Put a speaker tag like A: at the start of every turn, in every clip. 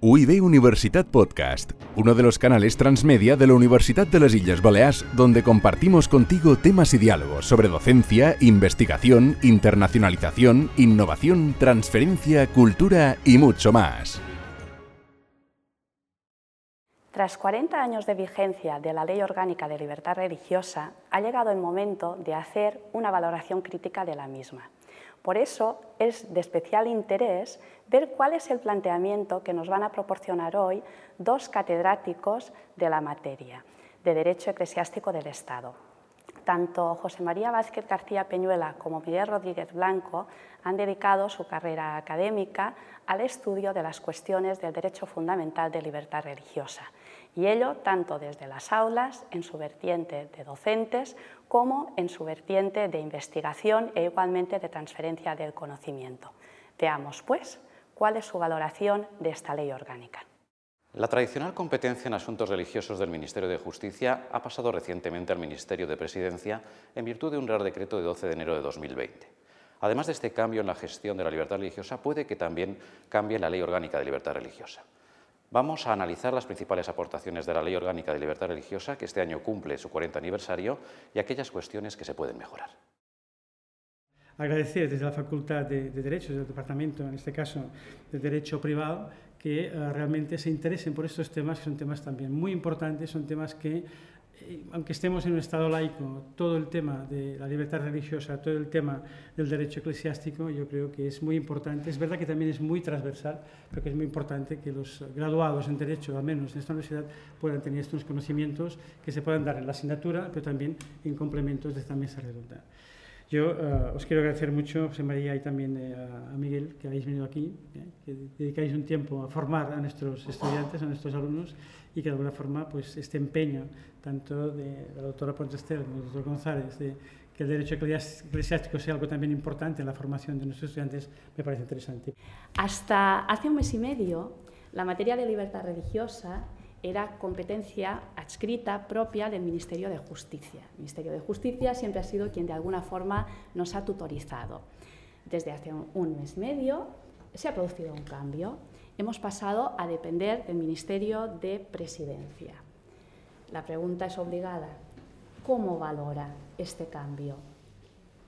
A: UIB Universitat Podcast, uno de los canales transmedia de la Universidad de las Islas Baleares, donde compartimos contigo temas y diálogos sobre docencia, investigación, internacionalización, innovación, transferencia, cultura y mucho más.
B: Tras 40 años de vigencia de la Ley Orgánica de Libertad Religiosa, ha llegado el momento de hacer una valoración crítica de la misma. Por eso es de especial interés ver cuál es el planteamiento que nos van a proporcionar hoy dos catedráticos de la materia de Derecho Eclesiástico del Estado. Tanto José María Vázquez García Peñuela como Miguel Rodríguez Blanco han dedicado su carrera académica al estudio de las cuestiones del derecho fundamental de libertad religiosa, y ello tanto desde las aulas, en su vertiente de docentes, como en su vertiente de investigación e igualmente de transferencia del conocimiento. Veamos, pues, cuál es su valoración de esta ley orgánica.
C: La tradicional competencia en asuntos religiosos del Ministerio de Justicia ha pasado recientemente al Ministerio de Presidencia en virtud de un Real Decreto de 12 de enero de 2020. Además de este cambio en la gestión de la libertad religiosa, puede que también cambie la Ley Orgánica de Libertad Religiosa. Vamos a analizar las principales aportaciones de la Ley Orgánica de Libertad Religiosa, que este año cumple su 40 aniversario, y aquellas cuestiones que se pueden mejorar.
D: Agradecer desde la Facultad de, Derecho, desde el Departamento, en este caso de Derecho Privado, que eh, realmente se interesen por estos temas, que son temas también muy importantes, son temas que aunque estemos en un Estado laico, todo el tema de la libertad religiosa, todo el tema del derecho eclesiástico, yo creo que es muy importante. Es verdad que también es muy transversal, pero que es muy importante que los graduados en Derecho, al menos en esta universidad, puedan tener estos conocimientos que se puedan dar en la asignatura, pero también en complementos de esta mesa redonda. Yo uh, os quiero agradecer mucho, José María, y también eh, a, Miguel, que habéis venido aquí, eh, que dedicáis un tiempo a formar a nuestros estudiantes, a nuestros alumnos, y que de alguna forma pues, este empeño, tanto de la doctora Pontester como del doctor González, de que el derecho eclesiástico sea algo también importante en la formación de nuestros estudiantes, me parece interesante.
B: Hasta hace un mes y medio, la materia de libertad religiosa era competencia adscrita propia del Ministerio de Justicia. El Ministerio de Justicia siempre ha sido quien de alguna forma nos ha tutorizado. Desde hace un mes y medio se ha producido un cambio. Hemos pasado a depender del Ministerio de Presidencia. La pregunta es obligada. ¿Cómo valora este cambio?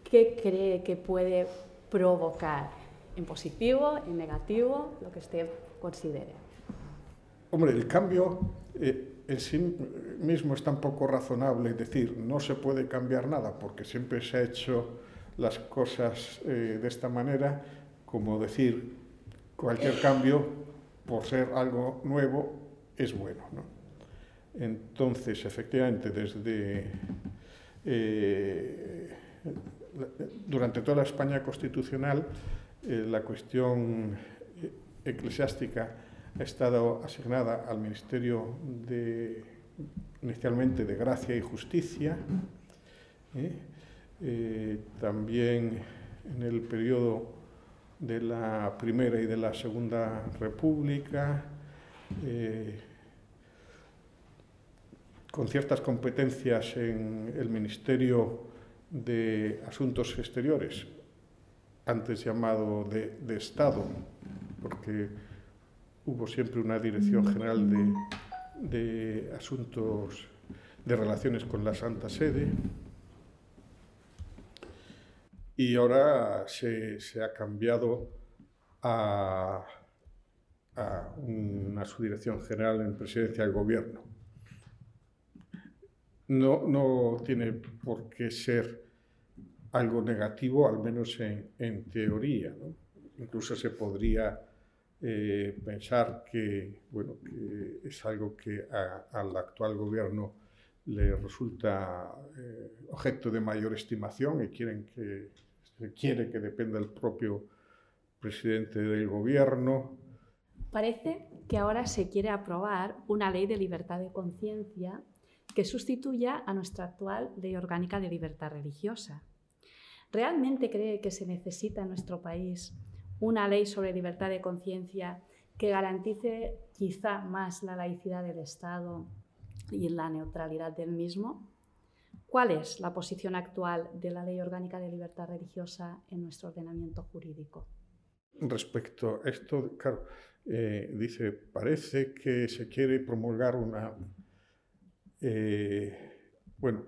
B: ¿Qué cree que puede provocar? ¿En positivo, en negativo, lo que usted considere?
E: Hombre, el cambio eh, en sí mismo es tan poco razonable decir no se puede cambiar nada porque siempre se ha hecho las cosas eh, de esta manera, como decir cualquier cambio, por ser algo nuevo, es bueno. Entonces, efectivamente, desde eh, durante toda la España constitucional, la cuestión eclesiástica ha estado asignada al Ministerio de, inicialmente de Gracia y Justicia, ¿eh? Eh, también en el periodo de la Primera y de la Segunda República, eh, con ciertas competencias en el Ministerio de Asuntos Exteriores, antes llamado de, de Estado, porque hubo siempre una dirección general de, asuntos de relaciones con la Santa Sede y ahora se, ha cambiado a, una subdirección general en presidencia del gobierno. No, no tiene por qué ser algo negativo, al menos en, teoría. Incluso se podría eh, pensar que, bueno, que es algo que al actual gobierno le resulta eh, objeto de mayor estimación y quieren que, quiere que dependa del propio presidente del gobierno.
B: Parece que ahora se quiere aprobar una ley de libertad de conciencia que sustituya a nuestra actual ley orgánica de libertad religiosa. ¿Realmente cree que se necesita en nuestro país una ley sobre libertad de conciencia que garantice quizá más la laicidad del Estado y la neutralidad del mismo? ¿Cuál es la posición actual de la Ley Orgánica de Libertad Religiosa en nuestro ordenamiento jurídico?
E: respecto a esto, claro, eh, dice, parece que se quiere promulgar una... Eh, bueno,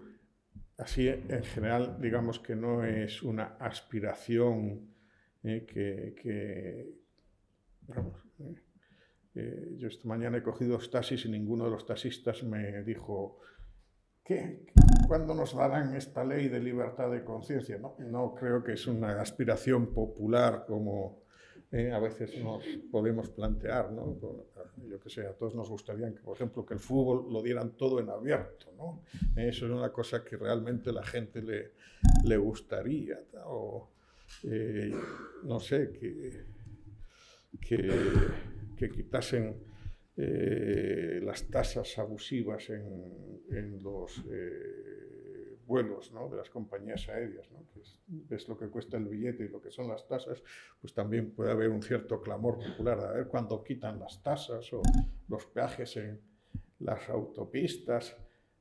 E: así en general, digamos que no es una aspiración eh, que, yo esta mañana he cogido dos taxis y ninguno de los taxistas me dijo, ¿qué? ¿Cuándo nos darán esta ley de libertad de conciencia? No, no creo que es una aspiración popular como eh, a veces nos podemos plantear, ¿no? Yo que sé, a todos nos gustaría que, por ejemplo, que el fútbol lo dieran todo en abierto, ¿no? Eso es una cosa que realmente la gente le, le gustaría, o, eh, no sé, que, que, que quitasen eh, las tasas abusivas en, los vuelos ¿no? de las compañías aéreas, ¿no? que es, lo que cuesta el billete y lo que son las tasas, pues también puede haber un cierto clamor popular a ver cuándo quitan las tasas o los peajes en las autopistas.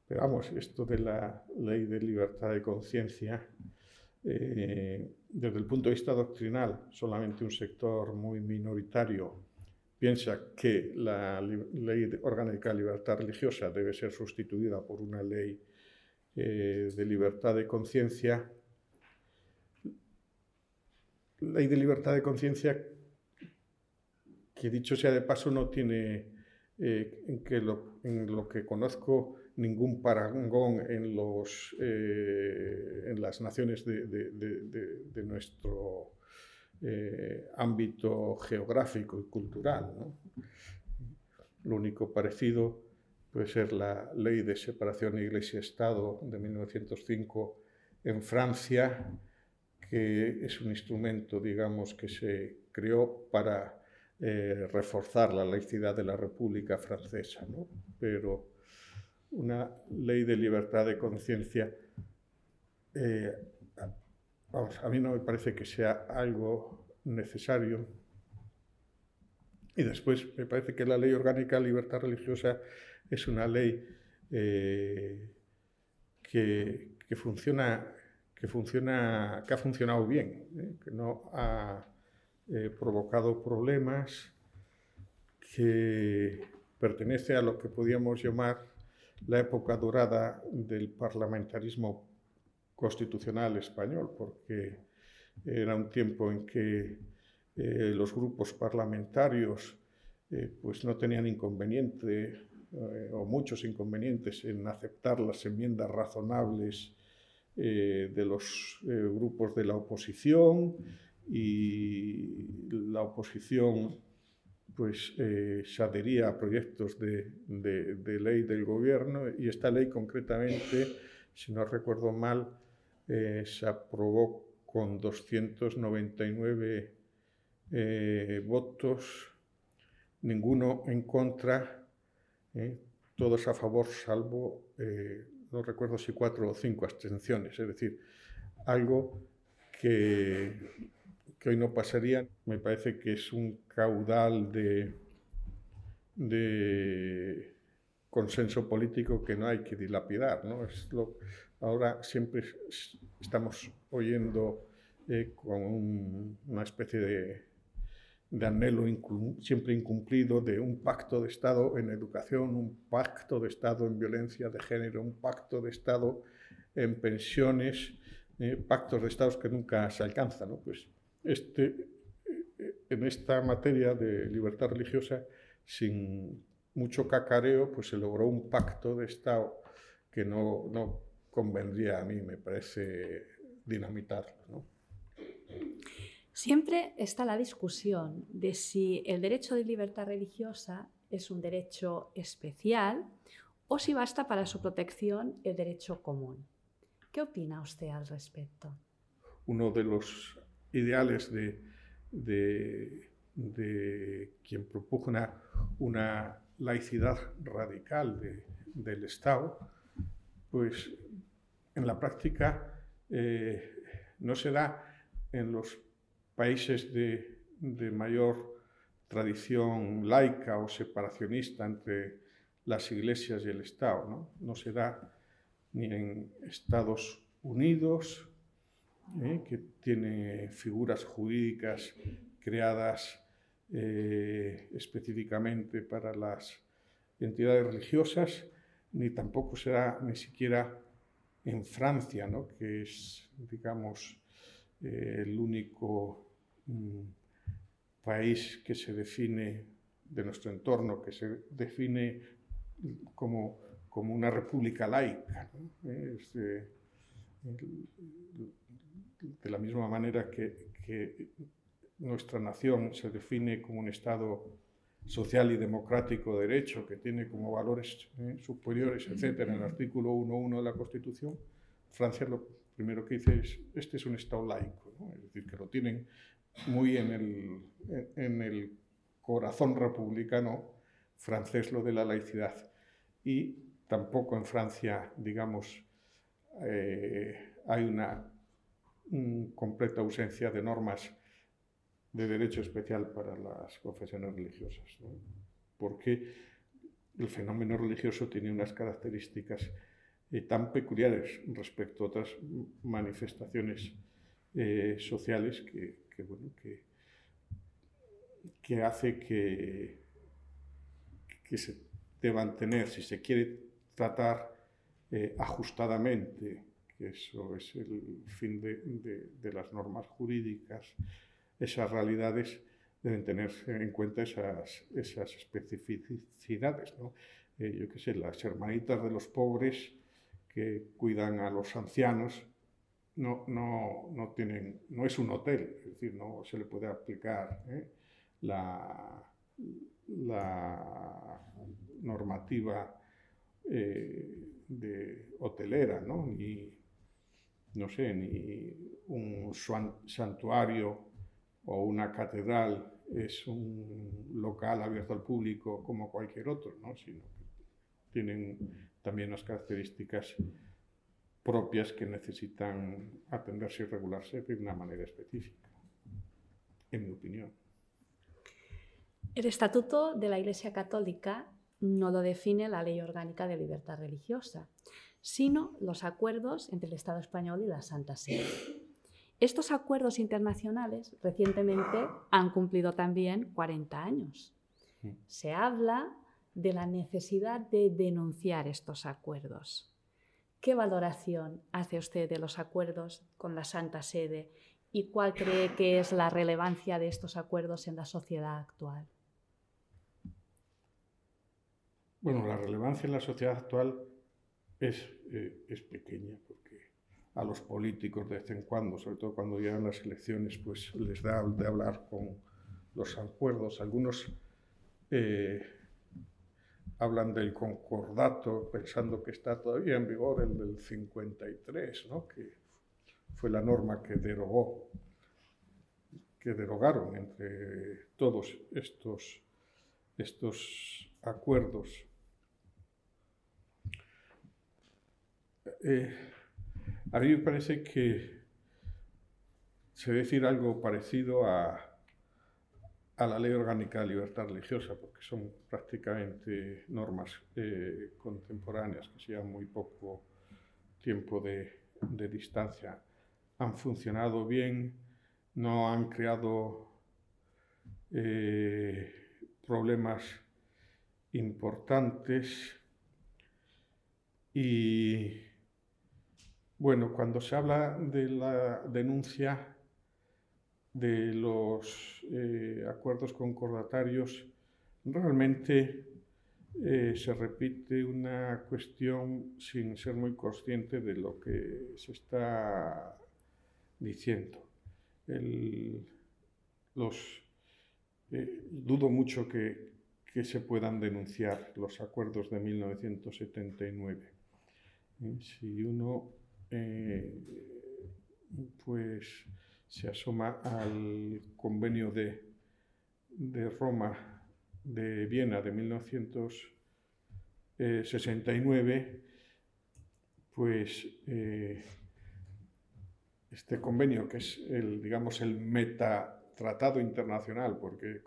E: Pero vamos, esto de la ley de libertad de conciencia, eh, desde el punto de vista doctrinal, solamente un sector muy minoritario piensa que la ley orgánica de libertad religiosa debe ser sustituida por una ley eh, de libertad de conciencia. Ley de libertad de conciencia que dicho sea de paso no tiene eh, en, lo, que conozco ningún parangón en, los, eh, en las naciones de, de, de, de nuestro ámbito geográfico y cultural. ¿no? Lo único parecido puede ser la ley de separación Iglesia-Estado de 1905 en Francia, que es un instrumento, digamos, que se creó para eh, reforzar la laicidad de la República Francesa, ¿no? pero una ley de libertad de conciencia, eh, a mí no me parece que sea algo necesario. Y después me parece que la ley orgánica de libertad religiosa es una ley eh, que, funciona, que, funciona, que ha funcionado bien, ¿eh? que no ha eh, provocado problemas, que pertenece a lo que podíamos llamar la época dorada del parlamentarismo constitucional español, porque era un tiempo en que los grupos parlamentarios pues no tenían inconveniente eh, o muchos inconvenientes en aceptar las enmiendas razonables eh, de los eh, grupos de la oposición y la oposición pues se adhería a proyectos de, de, ley del gobierno y esta ley concretamente, si no recuerdo mal, se aprobó con 299 votos, ninguno en contra ¿eh? todos a favor, salvo, eh, no recuerdo si cuatro o cinco abstenciones, es decir, algo que, que, hoy no pasaría. Me parece que es un caudal de, de consenso político que no hay que dilapidar. ¿no? Es lo, ahora siempre estamos oyendo eh, con una especie de de anhelo siempre incumplido de un pacto de Estado en educación, un pacto de Estado en violencia de género, un pacto de Estado en pensiones, eh, pactos de Estados que nunca se alcanzan. ¿no? Pues este, eh, en esta materia de libertad religiosa, sin mucho cacareo, pues se logró un pacto de Estado que no, no convendría a mí, me parece, dinamitarlo. ¿no?
B: Siempre está la discusión de si el derecho de libertad religiosa es un derecho especial o si basta para su protección el derecho común. ¿Qué opina usted al respecto?
E: Uno de los ideales de, quien propugna una laicidad radical del Estado, pues en la práctica eh, no se da en los países de, mayor tradición laica o separacionista entre las iglesias y el Estado. No, se da ni en Estados Unidos, ¿eh? que tiene figuras jurídicas creadas eh, específicamente para las entidades religiosas, ni tampoco será ni siquiera en Francia, ¿no? que es, digamos, eh, el único mm, país que se define de nuestro entorno, que se define como, como una república laica. de, la misma manera que nuestra nación se define como un Estado social y democrático de derecho, que tiene como valores eh, superiores, etc., en el artículo 1.1 de la Constitución, Francia lo primero que dice es, este es un Estado laico, es decir, que lo tienen muy en el, en el corazón republicano francés lo de la laicidad. Y tampoco en Francia, digamos, eh, hay una completa ausencia de normas de derecho especial para las confesiones religiosas, porque el fenómeno religioso tiene unas características eh, tan peculiares respecto a otras manifestaciones eh, sociales que, bueno, que, que, hace que, que se deban tener, si se quiere tratar eh, ajustadamente, que eso es el fin de, de las normas jurídicas, esas realidades deben tener en cuenta esas, esas especificidades. ¿no? Eh, yo qué sé, las hermanitas de los pobres que cuidan a los ancianos no, no, no, tienen, no es un hotel, es decir, no se le puede aplicar ¿eh? la, la, normativa eh, de hotelera, ¿no? ni, no sé, ni un santuario o una catedral es un local abierto al público como cualquier otro, ¿no? sino que tienen también unas características propias que necesitan atenderse y regularse de una manera específica, en mi opinión.
B: El Estatuto de la Iglesia Católica no lo define la Ley Orgánica de Libertad Religiosa, sino los acuerdos entre el Estado español y la Santa Sede. Estos acuerdos internacionales recientemente han cumplido también 40 años. Se habla de la necesidad de denunciar estos acuerdos. ¿Qué valoración hace usted de los acuerdos con la Santa Sede y cuál cree que es la relevancia de estos acuerdos en la sociedad actual?
E: Bueno, la relevancia en la sociedad actual es, eh, es pequeña a los políticos de vez en cuando, sobre todo cuando llegan las elecciones, pues les da de hablar con los acuerdos. Algunos eh, hablan del concordato pensando que está todavía en vigor el del 53, ¿no? que fue la norma que derogó, que derogaron entre todos estos, estos acuerdos. Eh, a mí me parece que se debe decir algo parecido a, a la Ley Orgánica de Libertad Religiosa, porque son prácticamente normas eh, contemporáneas que se llevan muy poco tiempo de, de distancia. Han funcionado bien, no han creado eh, problemas importantes y bueno, cuando se habla de la denuncia de los eh, acuerdos concordatarios, realmente eh, se repite una cuestión sin ser muy consciente de lo que se está diciendo. los, eh, dudo mucho que, que, se puedan denunciar los acuerdos de 1979. Si uno eh, pues se asoma al convenio de, de Roma de Viena de 1969, pues eh, este convenio, que es el, digamos, el metatratado internacional, porque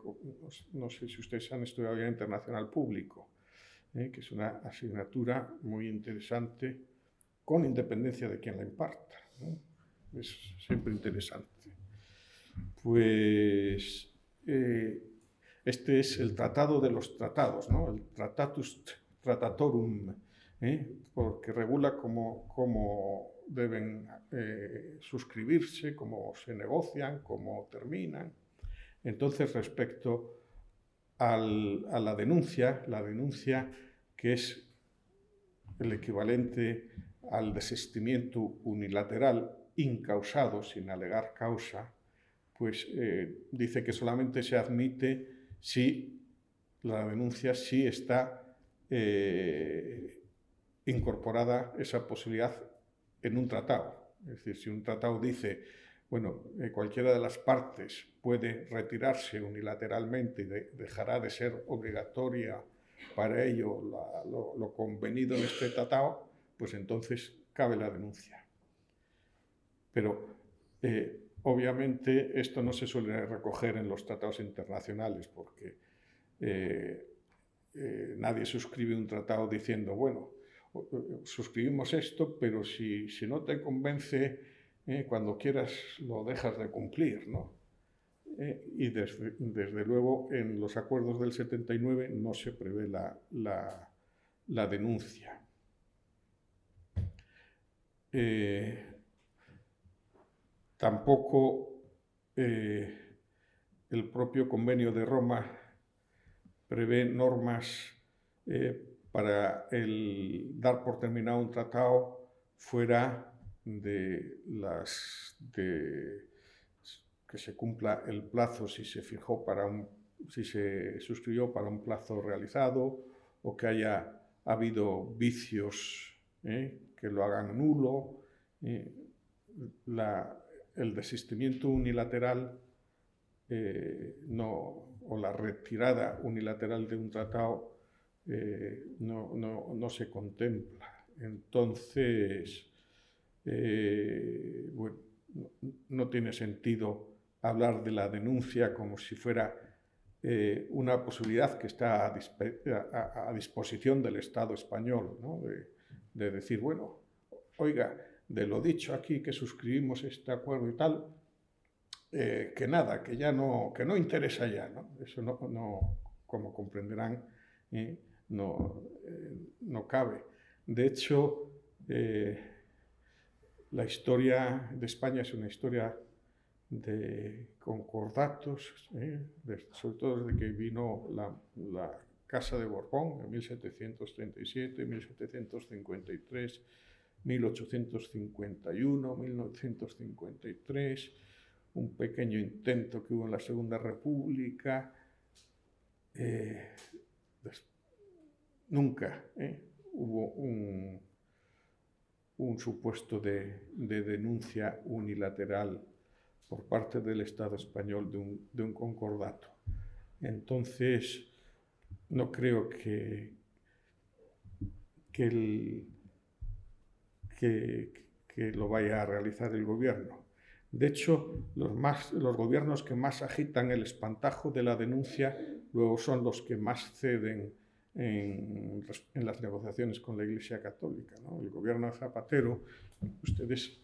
E: no sé si ustedes han estudiado ya internacional público, eh, que es una asignatura muy interesante con independencia de quien la imparta. Es siempre interesante. Pues eh, este es el tratado de los tratados, ¿no? el Tratatus Tratatorum, ¿eh? porque regula cómo, deben eh, suscribirse, cómo se negocian, cómo terminan. Entonces, respecto a la denuncia, la denuncia que es el equivalente al desistimiento unilateral incausado, sin alegar causa, pues eh, dice que solamente se admite si la denuncia sí está eh, incorporada esa posibilidad en un tratado. Es decir, si un tratado dice, bueno, eh, cualquiera de las partes puede retirarse unilateralmente y dejará de ser obligatoria para ello lo, convenido en este tratado, pues entonces cabe la denuncia. Pero eh, obviamente esto no se suele recoger en los tratados internacionales porque eh, eh, nadie suscribe un tratado diciendo, bueno, suscribimos esto, pero si, si no te convence, cuando quieras lo dejas de cumplir, ¿no? y desde, luego en los acuerdos del 79 no se prevé la, la denuncia. Eh, tampoco eh, el propio convenio de Roma prevé normas eh, para el dar por terminado un tratado fuera de las de que se cumpla el plazo si se fijó para un si se suscribió para un plazo realizado o que haya habido vicios que lo hagan nulo. el desistimiento unilateral eh, no, o la retirada unilateral de un tratado eh, no, se contempla. Entonces, eh, no tiene sentido hablar de la denuncia como si fuera una posibilidad que está a, disposición del Estado español, decir, bueno, oiga, de lo dicho aquí, que suscribimos este acuerdo y tal, eh, que nada, que ya no, que no interesa ya, ¿no? Eso no, no como comprenderán, eh, no, eh, no cabe. De hecho, la historia de España es una historia de concordatos, sobre todo desde que vino la Casa de Borbón en 1737, 1753, 1851, 1953, un pequeño intento que hubo en la Segunda República. Eh, nunca eh, hubo un, supuesto de, de, denuncia unilateral por parte del Estado español de un, de un concordato. Entonces, no creo que, que, lo vaya a realizar el gobierno. De hecho, los, más, los gobiernos que más agitan el espantajo de la denuncia luego son los que más ceden en, las negociaciones con la Iglesia Católica. El gobierno de Zapatero, ustedes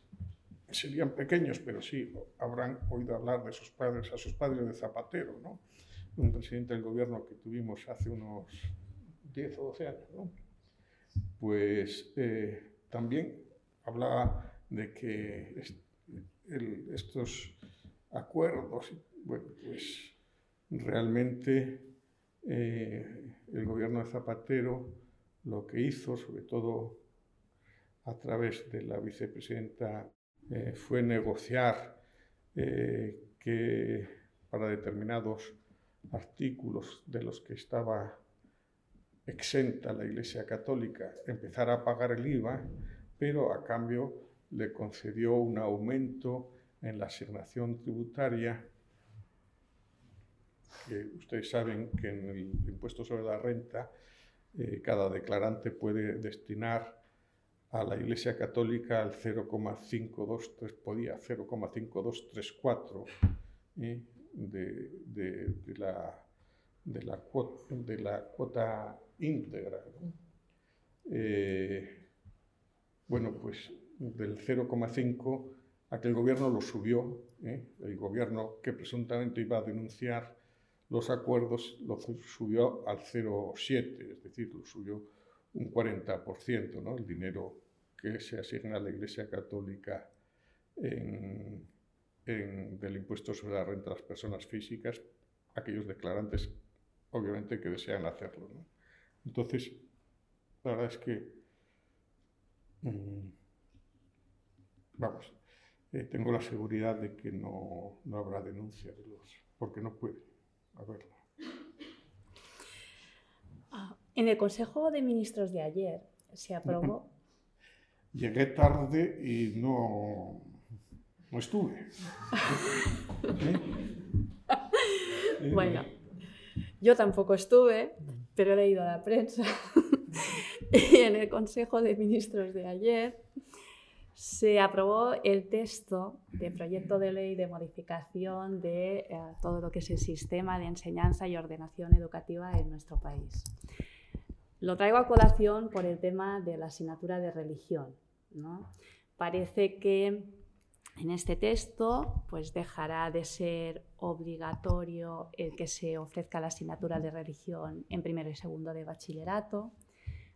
E: serían pequeños, pero sí habrán oído hablar de sus padres, a sus padres de Zapatero, ¿no? Un presidente del gobierno que tuvimos hace unos 10 o 12 años, pues eh, también hablaba de que estos acuerdos, bueno, pues realmente eh, el gobierno de Zapatero lo que hizo, sobre todo a través de la vicepresidenta, eh, fue negociar que para determinados artículos de los que estaba exenta la Iglesia Católica empezar a pagar el IVA, pero a cambio le concedió un aumento en la asignación tributaria, ustedes saben que en el impuesto sobre la renta eh, cada declarante puede destinar a la Iglesia Católica al 0,523, podía 0,5234 de, la, de, la, cuota, de la cuota íntegra. Eh, bueno, pues del 0,5 aquel gobierno lo subió, ¿eh? el gobierno que presuntamente iba a denunciar los acuerdos lo subió al 0,7, es decir, lo subió un 40%, ¿no? el dinero que se asigna a la Iglesia Católica en, del impuesto sobre la renta de las personas físicas, aquellos declarantes obviamente que desean hacerlo. Entonces, la verdad es que, mm, vamos, eh, tengo la seguridad de que no, no, habrá denuncia de los, porque no puede haberla.
B: Ah, en el Consejo de Ministros de ayer se aprobó.
E: Llegué tarde y no, no estuve.
B: Bueno, yo tampoco estuve, pero he leído la prensa. y en el Consejo de Ministros de ayer se aprobó el texto de proyecto de ley de modificación de eh, todo lo que es el sistema de enseñanza y ordenación educativa en nuestro país. Lo traigo a colación por el tema de la asignatura de religión. Parece que en este texto pues dejará de ser obligatorio el que se ofrezca la asignatura de religión en primero y segundo de bachillerato.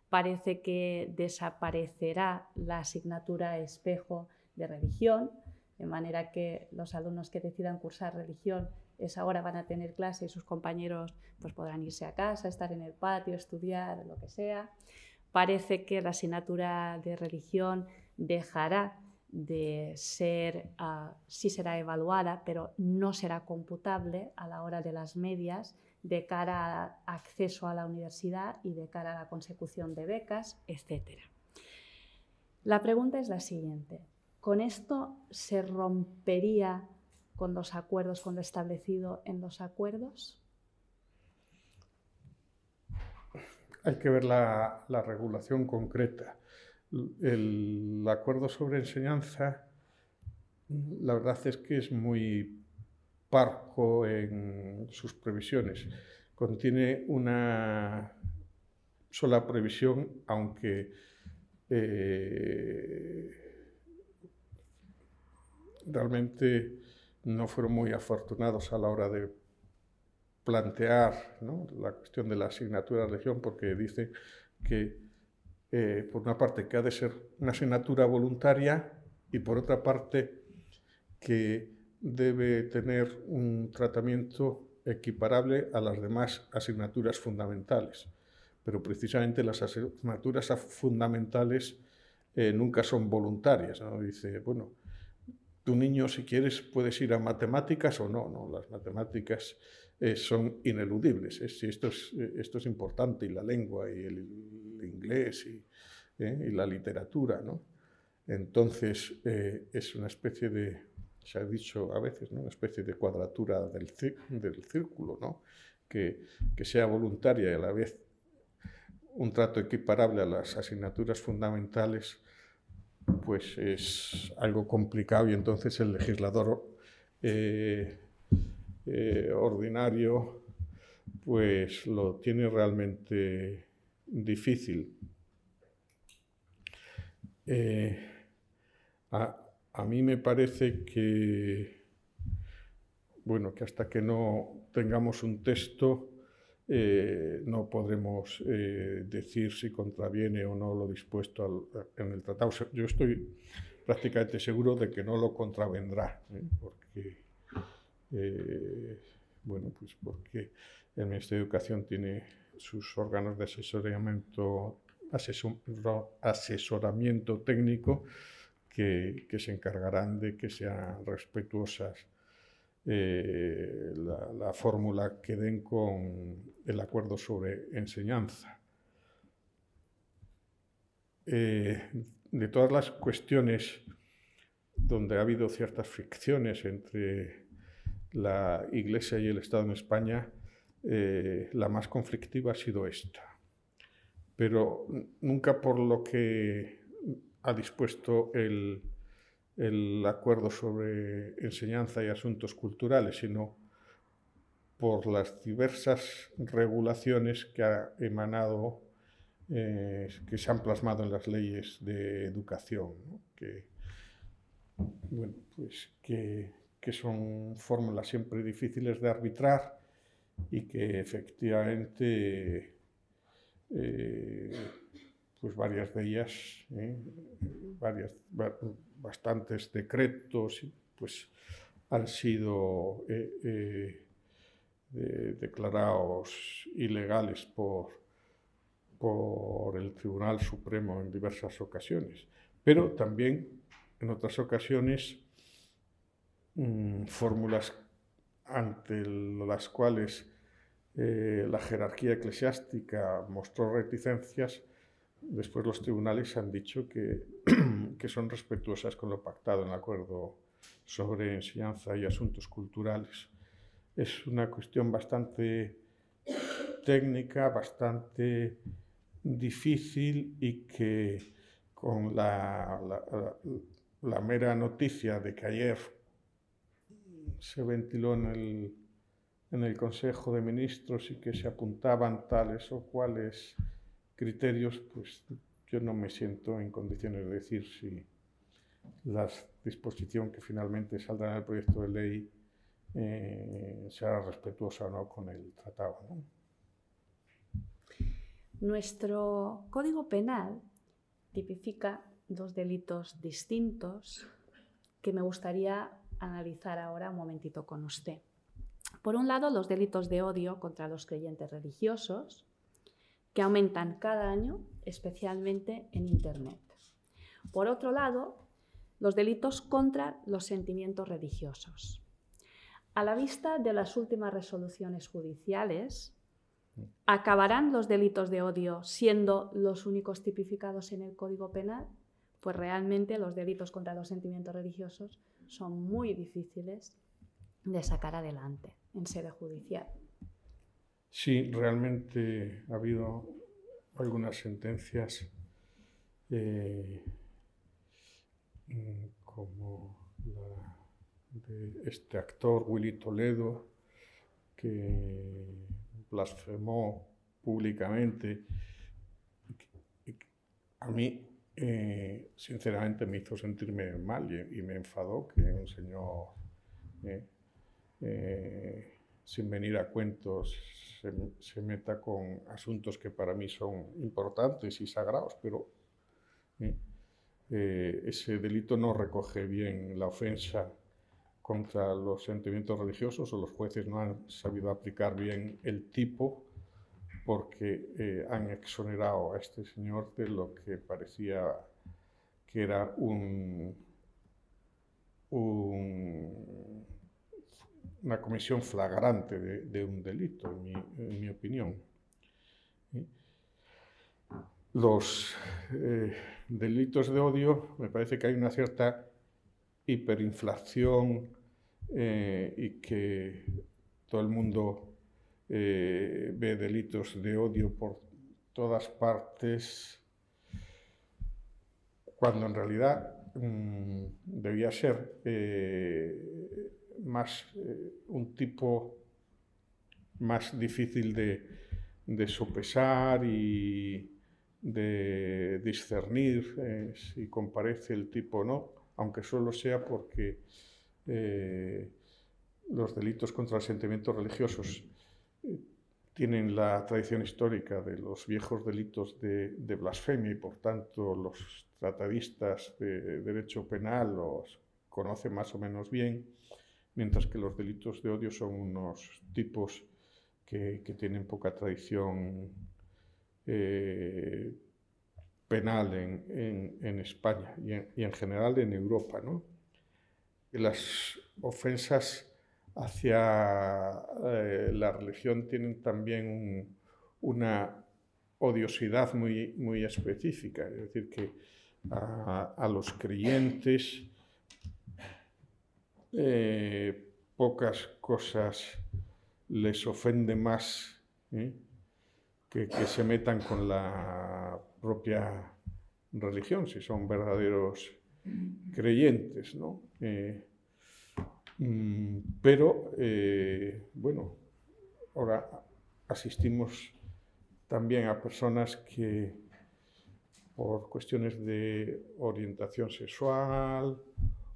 B: Parece que desaparecerá la asignatura espejo de religión, de manera que los alumnos que decidan cursar religión es ahora van a tener clase y sus compañeros pues podrán irse a casa, estar en el patio, estudiar, lo que sea. Parece que la asignatura de religión dejará de ser, uh, sí será evaluada, pero no será computable a la hora de las medias de cara a acceso a la universidad y de cara a la consecución de becas, etc. La pregunta es la siguiente. ¿Con esto se rompería con los acuerdos, con lo establecido en los acuerdos?
E: Hay que ver la, la regulación concreta el acuerdo sobre enseñanza, la verdad es que es muy parco en sus previsiones. Contiene una sola previsión, aunque eh, realmente no fueron muy afortunados a la hora de plantear la cuestión de la asignatura de religión, porque dice que eh, por una parte, que ha de ser una asignatura voluntaria y por otra parte, que debe tener un tratamiento equiparable a las demás asignaturas fundamentales. Pero precisamente las asignaturas fundamentales eh, nunca son voluntarias. Dice, bueno, tu niño si quieres puedes ir a matemáticas o no, no, las matemáticas eh, son ineludibles. esto, es, esto es importante, y la lengua, y el, inglés, y, eh, y, la literatura. ¿no? Entonces, eh, es una especie de, se ha dicho a veces, ¿no? una especie de cuadratura del, del círculo, ¿no? que, que sea voluntaria y a la vez un trato equiparable a las asignaturas fundamentales, pues es algo complicado y entonces el legislador eh, ordinario, pues lo tiene realmente difícil. Eh, a, mí me parece que, bueno, que hasta que no tengamos un texto, eh, no podremos decir si contraviene o no lo dispuesto en el tratado. Yo estoy prácticamente seguro de que no lo contravendrá, porque eh, bueno, pues porque el Ministerio de Educación tiene sus órganos de asesoramiento, asesoramiento técnico que, se encargarán de que sean respetuosas eh, la, fórmula que den con el acuerdo sobre enseñanza. Eh, de todas las cuestiones donde ha habido ciertas fricciones entre la Iglesia y el Estado en España, eh, la más conflictiva ha sido esta. Pero nunca por lo que ha dispuesto el, acuerdo sobre enseñanza y asuntos culturales, sino por las diversas regulaciones que ha emanado, eh, que se han plasmado en las leyes de educación, que bueno, pues que, que son fórmulas siempre difíciles de arbitrar y que efectivamente eh, pues varias de ellas, eh, varias, bastantes decretos, pues han sido eh, declarados ilegales por, por el Tribunal Supremo en diversas ocasiones, pero también en otras ocasiones mm, fórmulas ante las cuales eh, la jerarquía eclesiástica mostró reticencias, después los tribunales han dicho que, que son respetuosas con lo pactado en el acuerdo sobre enseñanza y asuntos culturales. Es una cuestión bastante técnica, bastante difícil y que con la, la, mera noticia de que ayer se ventiló en el, en el Consejo de Ministros y que se apuntaban tales o cuales criterios, pues yo no me siento en condiciones de decir si la disposición que finalmente saldrá en el proyecto de ley eh, será respetuosa o no con el tratado.
B: Nuestro Código Penal tipifica dos delitos distintos que me gustaría analizar ahora un momentito con usted. Por un lado, los delitos de odio contra los creyentes religiosos, que aumentan cada año, especialmente en Internet. Por otro lado, los delitos contra los sentimientos religiosos. A la vista de las últimas resoluciones judiciales, ¿Acabarán los delitos de odio siendo los únicos tipificados en el Código Penal? Pues realmente los delitos contra los sentimientos religiosos son muy difíciles de sacar adelante en sede judicial.
E: Sí, realmente ha habido algunas sentencias eh, como la de este actor Willy Toledo, que blasfemó públicamente, a mí eh, sinceramente me hizo sentirme mal y, me enfadó que un señor, eh, sin venir a cuentos, se, meta con asuntos que para mí son importantes y sagrados, pero ese delito no recoge bien la ofensa contra los sentimientos religiosos o los jueces no han sabido aplicar bien el tipo porque eh, han exonerado a este señor de lo que parecía que era un, una comisión flagrante de, un delito, en mi, opinión. Los eh, delitos de odio, me parece que hay una cierta hiperinflación eh, y que todo el mundo eh, ve delitos de odio por todas partes, cuando en realidad mm, debía ser eh, más un tipo más difícil de, de sopesar y de discernir si comparece el tipo o no, aunque solo sea porque eh, los delitos contra los sentimientos religiosos eh, tienen la tradición histórica de los viejos delitos de, blasfemia y por tanto los tratadistas de derecho penal los conocen más o menos bien, mientras que los delitos de odio son unos tipos que, tienen poca tradición eh, penal en, España y en, general en Europa. ¿no? Las ofensas hacia eh, la religión tienen también una odiosidad muy, muy específica, es decir, que a, los creyentes eh, pocas cosas les ofende más ¿eh? que, que se metan con la propia religión, si son verdaderos creyentes, ¿no? Eh, mm, pero, bueno, ahora asistimos también a personas que por cuestiones de orientación sexual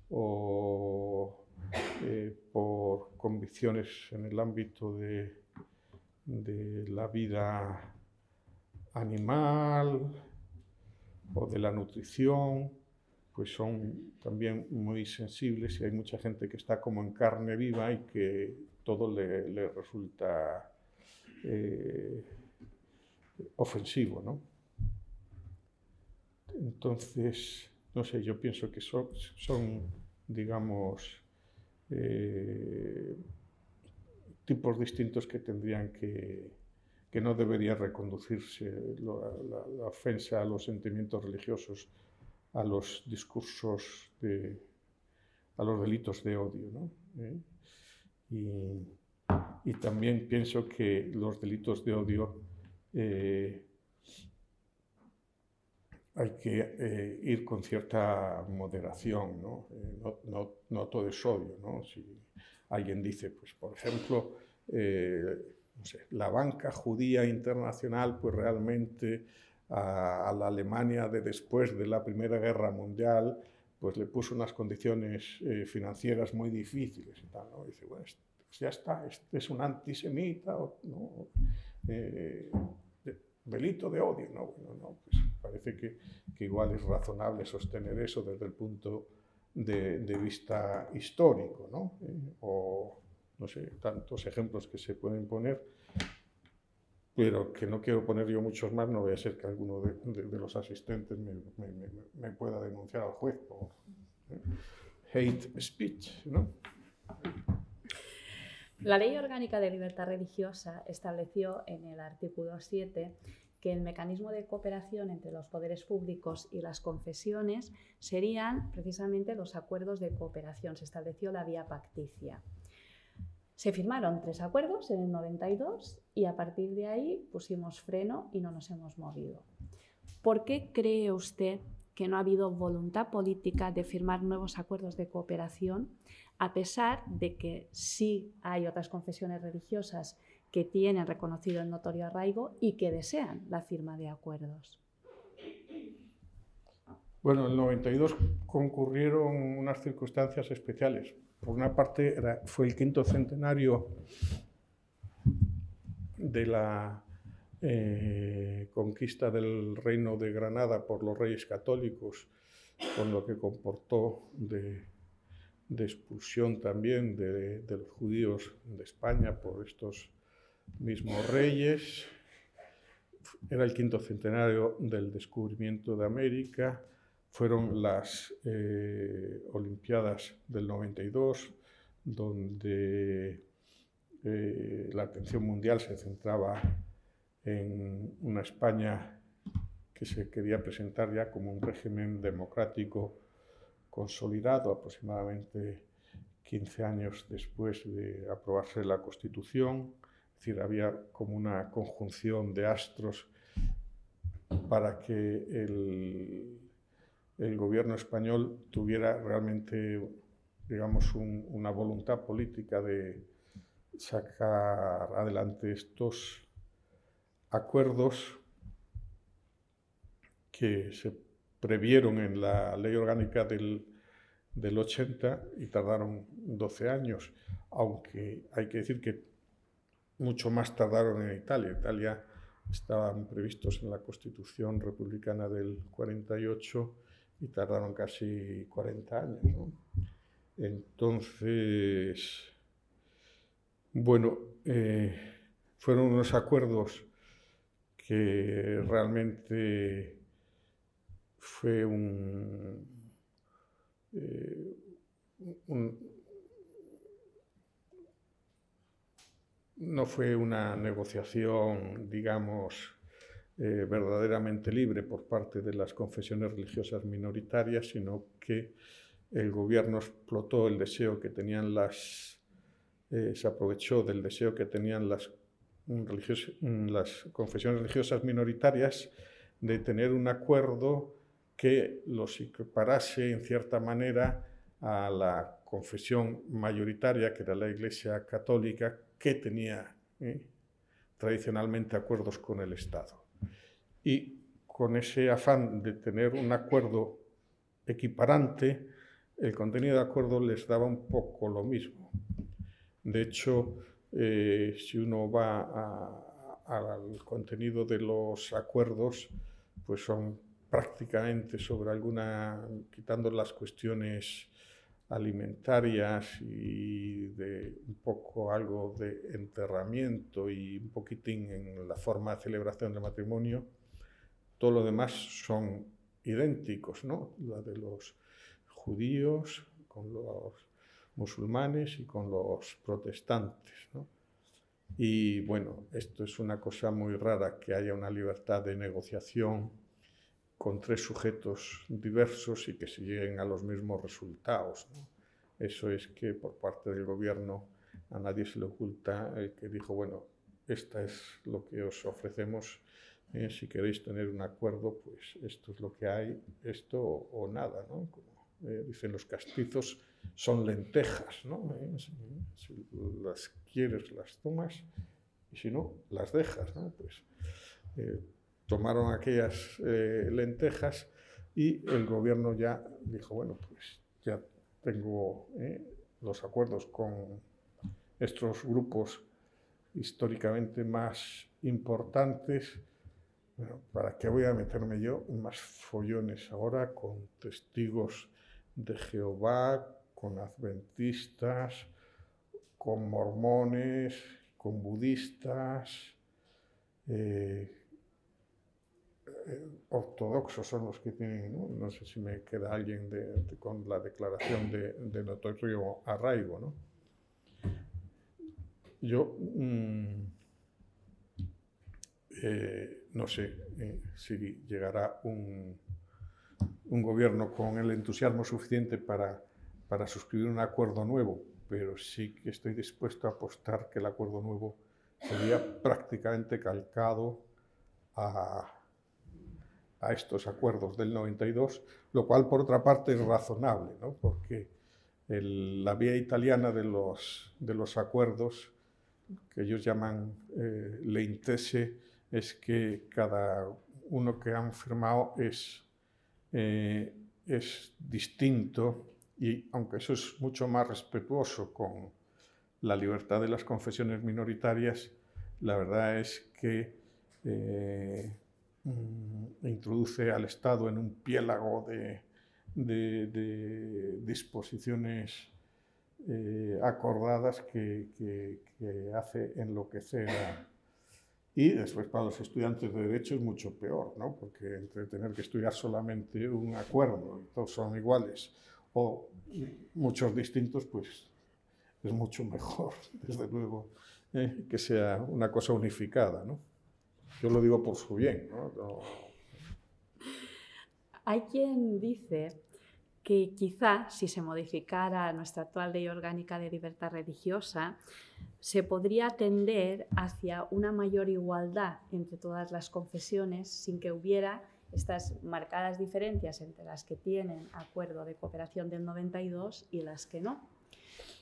E: o eh, por convicciones en el ámbito de, de la vida animal o de la nutrición, pues son también muy sensibles y hay mucha gente que está como en carne viva y que todo le, resulta eh, ofensivo, ¿no? Entonces, no sé, yo pienso que son, son digamos, eh, tipos distintos que tendrían que, que no debería reconducirse la, ofensa a los sentimientos religiosos, a los discursos, de, a los delitos de odio. ¿no? ¿Eh? Y, y, también pienso que los delitos de odio eh, hay que eh, ir con cierta moderación, ¿no? No, no, no, todo es odio. ¿no? Si alguien dice, pues, por ejemplo, la banca judía internacional, pues realmente a, la Alemania de después de la Primera Guerra Mundial, pues le puso unas condiciones eh, financieras muy difíciles y tal, ¿no? dice, bueno, pues ya está, este es un antisemita, ¿no? Delito de odio, ¿no? Bueno, no, pues parece que, que, igual es razonable sostener eso desde el punto de, vista histórico, ¿no? Eh, o, no sé, tantos ejemplos que se pueden poner, pero que no quiero poner yo muchos más, no voy a ser que alguno de, los asistentes me, pueda denunciar al juez por ¿eh? hate speech, ¿no?
B: La Ley Orgánica de Libertad Religiosa estableció en el artículo 7 que el mecanismo de cooperación entre los poderes públicos y las confesiones serían precisamente los acuerdos de cooperación. Se estableció la vía pacticia. Se firmaron tres acuerdos en el 92 y a partir de ahí pusimos freno y no nos hemos movido. ¿Por qué cree usted que no ha habido voluntad política de firmar nuevos acuerdos de cooperación, a pesar de que sí hay otras confesiones religiosas que tienen reconocido el notorio arraigo y que desean la firma de acuerdos?
E: Bueno, en el 92 concurrieron unas circunstancias especiales por una parte fue el quinto centenario de la eh, conquista del reino de Granada por los reyes católicos, con lo que comportó de, expulsión también de, de, los judíos de España por estos mismos reyes. Era el quinto centenario del descubrimiento de América fueron las eh, Olimpiadas del 92, donde eh, la atención mundial se centraba en una España que se quería presentar ya como un régimen democrático consolidado aproximadamente 15 años después de aprobarse la Constitución. Es decir, había como una conjunción de astros para que el el gobierno español tuviera realmente, digamos, una voluntad política de sacar adelante estos acuerdos que se previeron en la ley orgánica del, del 80 y tardaron 12 años, aunque hay que decir que mucho más tardaron en Italia. Italia estaban previstos en la Constitución republicana del 48 y tardaron casi 40 años. Entonces, bueno, eh, fueron unos acuerdos que realmente fue un, eh, no fue una negociación, digamos, eh, verdaderamente libre por parte de las confesiones religiosas minoritarias, sino que el gobierno explotó el deseo que tenían las, eh, se aprovechó del deseo que tenían las, las confesiones religiosas minoritarias de tener un acuerdo que los equiparase en cierta manera a la confesión mayoritaria, que era la Iglesia Católica, que tenía eh, tradicionalmente acuerdos con el Estado y con ese afán de tener un acuerdo equiparante, el contenido de acuerdo les daba un poco lo mismo. De hecho, eh, si uno va al contenido de los acuerdos, pues son prácticamente sobre alguna, quitando las cuestiones alimentarias y de un poco algo de enterramiento y un poquitín en la forma de celebración del matrimonio, todo lo demás son idénticos, ¿no? La de los judíos con los musulmanes y con los protestantes, ¿no? Y bueno, esto es una cosa muy rara que haya una libertad de negociación con tres sujetos diversos y que se lleguen a los mismos resultados. Eso es que por parte del gobierno a nadie se le oculta el que dijo, bueno, esta es lo que os ofrecemos, eh, si queréis tener un acuerdo, pues esto es lo que hay, esto o, nada. Como eh, dicen los castizos, son lentejas, ¿no? Eh, si, las quieres, las tomas, y si no, las dejas. Pues, tomaron aquellas eh, lentejas y el gobierno ya dijo, bueno, pues ya tengo eh, los acuerdos con estos grupos históricamente más importantes. ¿para qué voy a meterme yo más follones ahora con testigos de Jehová, con adventistas, con mormones, con budistas? Eh, ortodoxos son los que tienen, no, sé si me queda alguien con la declaración de, de notorio arraigo. ¿no? Yo mm, eh, no sé eh, si llegará un, un, gobierno con el entusiasmo suficiente para, para suscribir un acuerdo nuevo, pero sí que estoy dispuesto a apostar que el acuerdo nuevo sería prácticamente calcado a a estos acuerdos del 92, lo cual por otra parte es razonable, ¿no? porque la vía italiana de los, de los acuerdos, que ellos llaman eh, leintese, es que cada uno que han firmado es, eh, es distinto y aunque eso es mucho más respetuoso con la libertad de las confesiones minoritarias, la verdad es que eh, Mm, introduce al Estado en un piélago de, disposiciones eh, acordadas que, hace enloquecer Y después para los estudiantes de Derecho es mucho peor, ¿no? porque entre tener que estudiar solamente un acuerdo, y todos son iguales, o muchos distintos, pues es mucho mejor, desde luego, eh, que sea una cosa unificada. ¿no? Yo lo digo por su bien.
B: Hay quien dice que quizá si se modificara nuestra actual ley orgánica de libertad religiosa, se podría tender hacia una mayor igualdad entre todas las confesiones sin que hubiera estas marcadas diferencias entre las que tienen acuerdo de cooperación del 92 y las que no.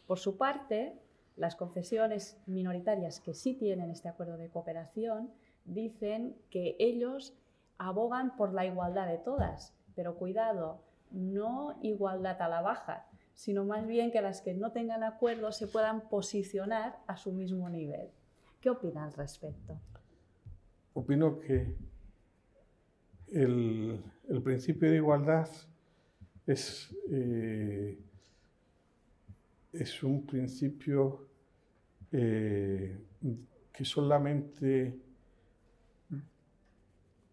B: Por su parte, las confesiones minoritarias que sí tienen este acuerdo de cooperación dicen que ellos abogan por la igualdad de todas, pero cuidado, no igualdad a la baja, sino más bien que las que no tengan acuerdo se puedan posicionar a su mismo nivel. ¿Qué opina al respecto?
E: Opino que el, principio de igualdad es, eh, un principio eh, que solamente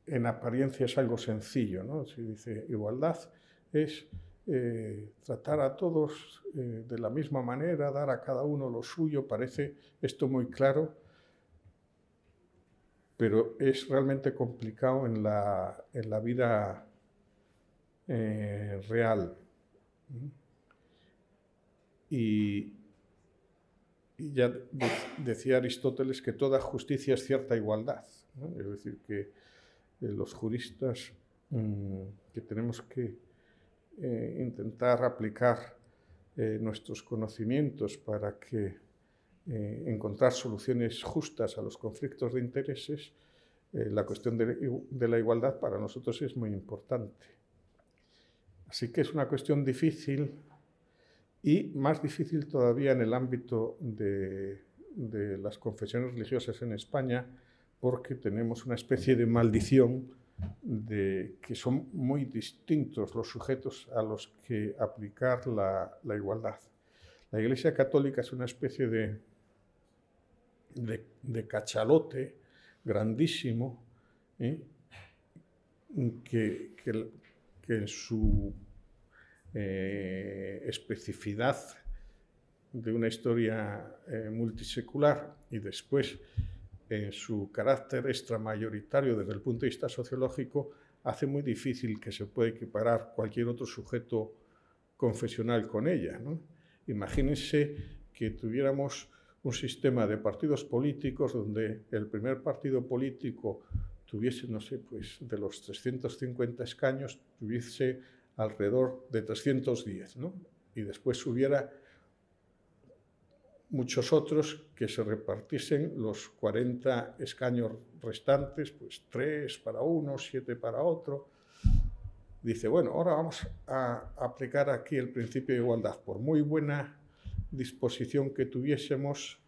E: en apariencia es algo sencillo, ¿no? Si dice igualdad es eh, tratar a todos eh, de la misma manera, dar a cada uno lo suyo, parece esto muy claro, pero es realmente complicado en la, en la vida eh, real. Y, ya decía Aristóteles que toda justicia es cierta igualdad. Es decir, que los juristas mm, que tenemos que eh, intentar aplicar eh, nuestros conocimientos para que eh, encontrar soluciones justas a los conflictos de intereses, la cuestión de, la igualdad para nosotros es muy importante. Así que es una cuestión difícil y más difícil todavía en el ámbito de las confesiones religiosas en España, porque tenemos una especie de maldición de que son muy distintos los sujetos a los que aplicar la, igualdad. La Iglesia Católica es una especie de, cachalote grandísimo ¿eh? que, en su eh, especificidad de una historia eh, multisecular y después en su carácter extramayoritario desde el punto de vista sociológico, hace muy difícil que se pueda equiparar cualquier otro sujeto confesional con ella. Imagínense que tuviéramos un sistema de partidos políticos donde el primer partido político tuviese, no sé, pues de los 350 escaños, tuviese alrededor de 310, ¿no? Y después hubiera muchos otros que se repartiesen los 40 escaños restantes, pues tres para uno, siete para otro. Dice, bueno, ahora vamos a aplicar aquí el principio de igualdad. Por muy buena disposición que tuviésemos,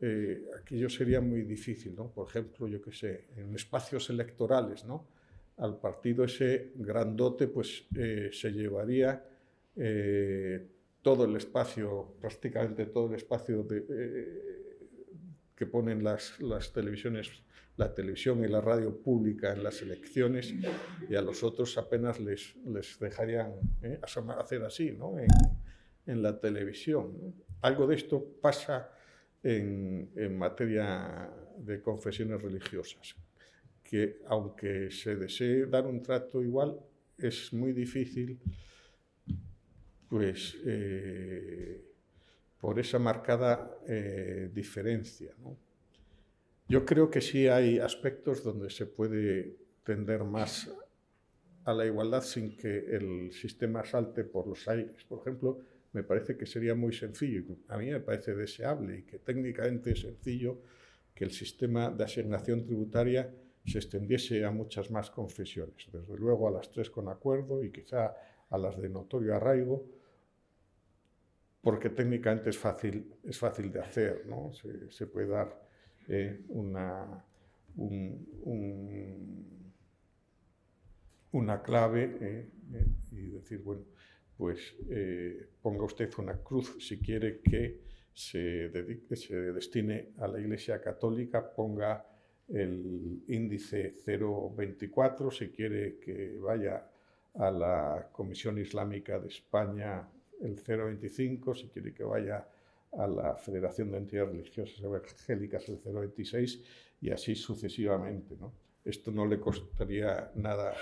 E: eh, aquello sería muy difícil, ¿no? Por ejemplo, yo qué sé, en espacios electorales, ¿no? Al partido ese grandote, pues eh, se llevaría eh, todo el espacio, prácticamente todo el espacio de, eh, que ponen las, las, televisiones, la televisión y la radio pública en las elecciones, y a los otros apenas les, les dejarían ¿eh? hacer así ¿no? en, en, la televisión. ¿no? Algo de esto pasa en, en materia de confesiones religiosas, que aunque se desee dar un trato igual, es muy difícil pues eh, por esa marcada eh, diferencia. ¿no? Yo creo que sí hay aspectos donde se puede tender más a la igualdad sin que el sistema salte por los aires. Por ejemplo, me parece que sería muy sencillo, a mí me parece deseable y que técnicamente es sencillo que el sistema de asignación tributaria se extendiese a muchas más confesiones, desde luego a las tres con acuerdo y quizá a las de notorio arraigo, porque técnicamente es fácil, es fácil de hacer, ¿no? se, puede dar eh, una, un, un, una clave eh, eh, y decir, bueno, pues ponga usted una cruz si quiere que se, dedique, se destine a la Iglesia Católica, ponga el índice 024 si quiere que vaya a la Comisión Islámica de España el 0,25, si quiere que vaya a la Federación de Entidades Religiosas Evangélicas el 0,26 y así sucesivamente. ¿no? Esto no le costaría nada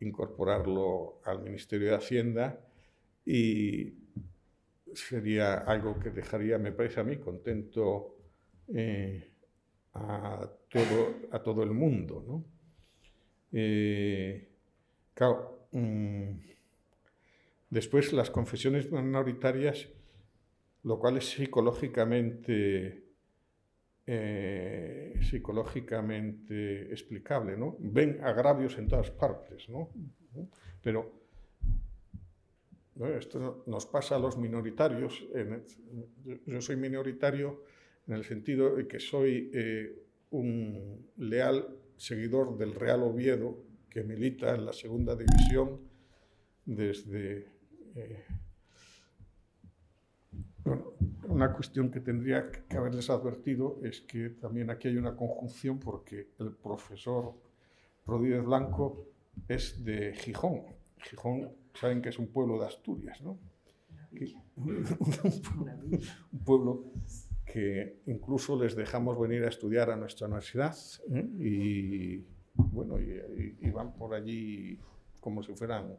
E: incorporarlo al Ministerio de Hacienda y sería algo que dejaría, me parece a mí, contento eh, a, todo, a todo el mundo. ¿no? Eh, claro, mmm, Después, las confesiones minoritarias, lo cual es psicológicamente, eh, psicológicamente explicable, ¿no? Ven agravios en todas partes, ¿no? Pero ¿no? esto nos pasa a los minoritarios. Yo soy minoritario en el sentido de que soy eh, un leal seguidor del Real Oviedo, que milita en la segunda división desde eh, bueno, una cuestión que tendría que haberles advertido es que también aquí hay una conjunción porque el profesor Rodríguez Blanco es de Gijón. Gijón, saben que es un pueblo de Asturias, ¿no? Un pueblo que incluso les dejamos venir a estudiar a nuestra universidad ¿eh? y bueno, y van por allí como si fueran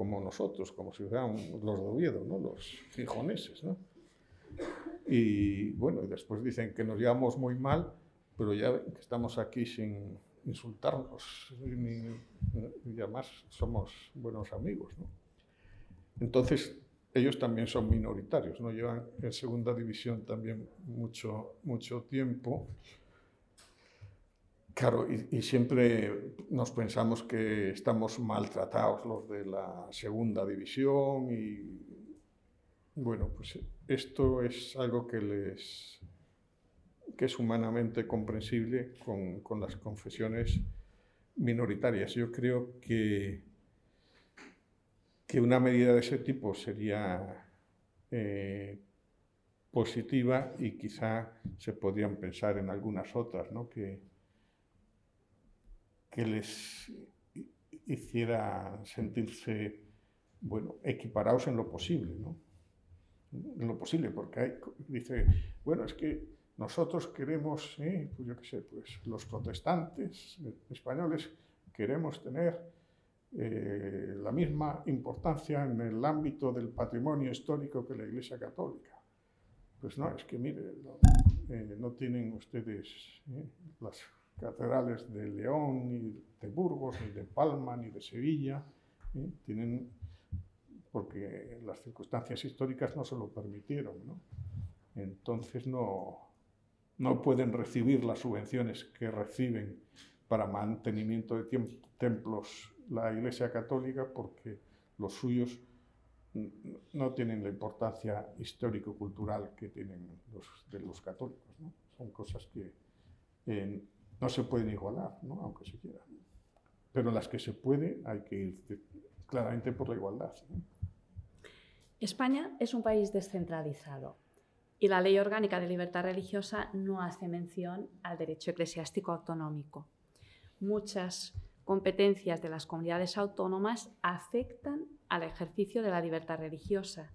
E: como nosotros, como si fueran los de Oviedo, ¿no? los gijoneses. ¿no? Y bueno, y después dicen que nos llevamos muy mal, pero ya que estamos aquí sin insultarnos, ni, y además somos buenos amigos. ¿no? Entonces, ellos también son minoritarios, ¿no? llevan en segunda división también mucho, mucho tiempo Claro, y, siempre nos pensamos que estamos maltratados los de la segunda división y, Bueno, pues esto es algo que les es humanamente comprensible con, con las confesiones minoritarias. Yo creo que, que una medida de ese tipo sería eh, positiva y quizá se podrían pensar en algunas otras, ¿no? que, que les hiciera sentirse bueno, equiparados en lo posible, ¿no? En lo posible, porque hay, dice, bueno, es que nosotros queremos, pues yo qué sé, pues los protestantes españoles queremos tener eh, la misma importancia en el ámbito del patrimonio histórico que la Iglesia Católica. Pues no, es que mire, no, eh, tienen ustedes eh, las catedrales de León, ni de Burgos, ni de Palma, ni de Sevilla, tienen porque las circunstancias históricas no se lo permitieron, ¿no? Entonces no, no pueden recibir las subvenciones que reciben para mantenimiento de templos la Iglesia Católica porque los suyos no tienen la importancia histórico-cultural que tienen los de los católicos. Son cosas que eh, no se pueden igualar, ¿no? aunque se quiera. Pero las que se puede hay que ir claramente por la igualdad.
B: España es un país descentralizado y la Ley Orgánica de Libertad Religiosa no hace mención al derecho eclesiástico autonómico. Muchas competencias de las comunidades autónomas afectan al ejercicio de la libertad religiosa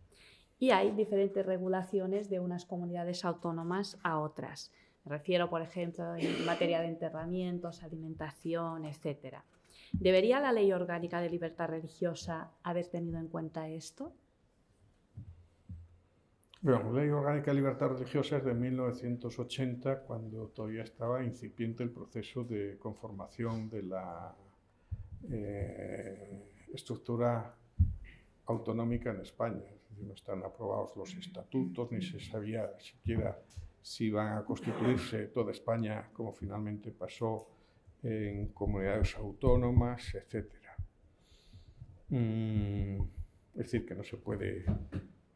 B: y hay diferentes regulaciones de unas comunidades autónomas a otras. Me refiero, por ejemplo, en materia de enterramientos, alimentación, etc. ¿Debería la Ley Orgánica de Libertad Religiosa haber tenido en cuenta esto?
E: La Ley Orgánica de Libertad Religiosa es de 1980, cuando todavía estaba incipiente el proceso de conformación de la eh, estructura autonómica en España. no están aprobados los estatutos, ni se sabía siquiera si iban a constituirse toda España, como finalmente pasó en comunidades autónomas, etc. Mm, es decir, que no se puede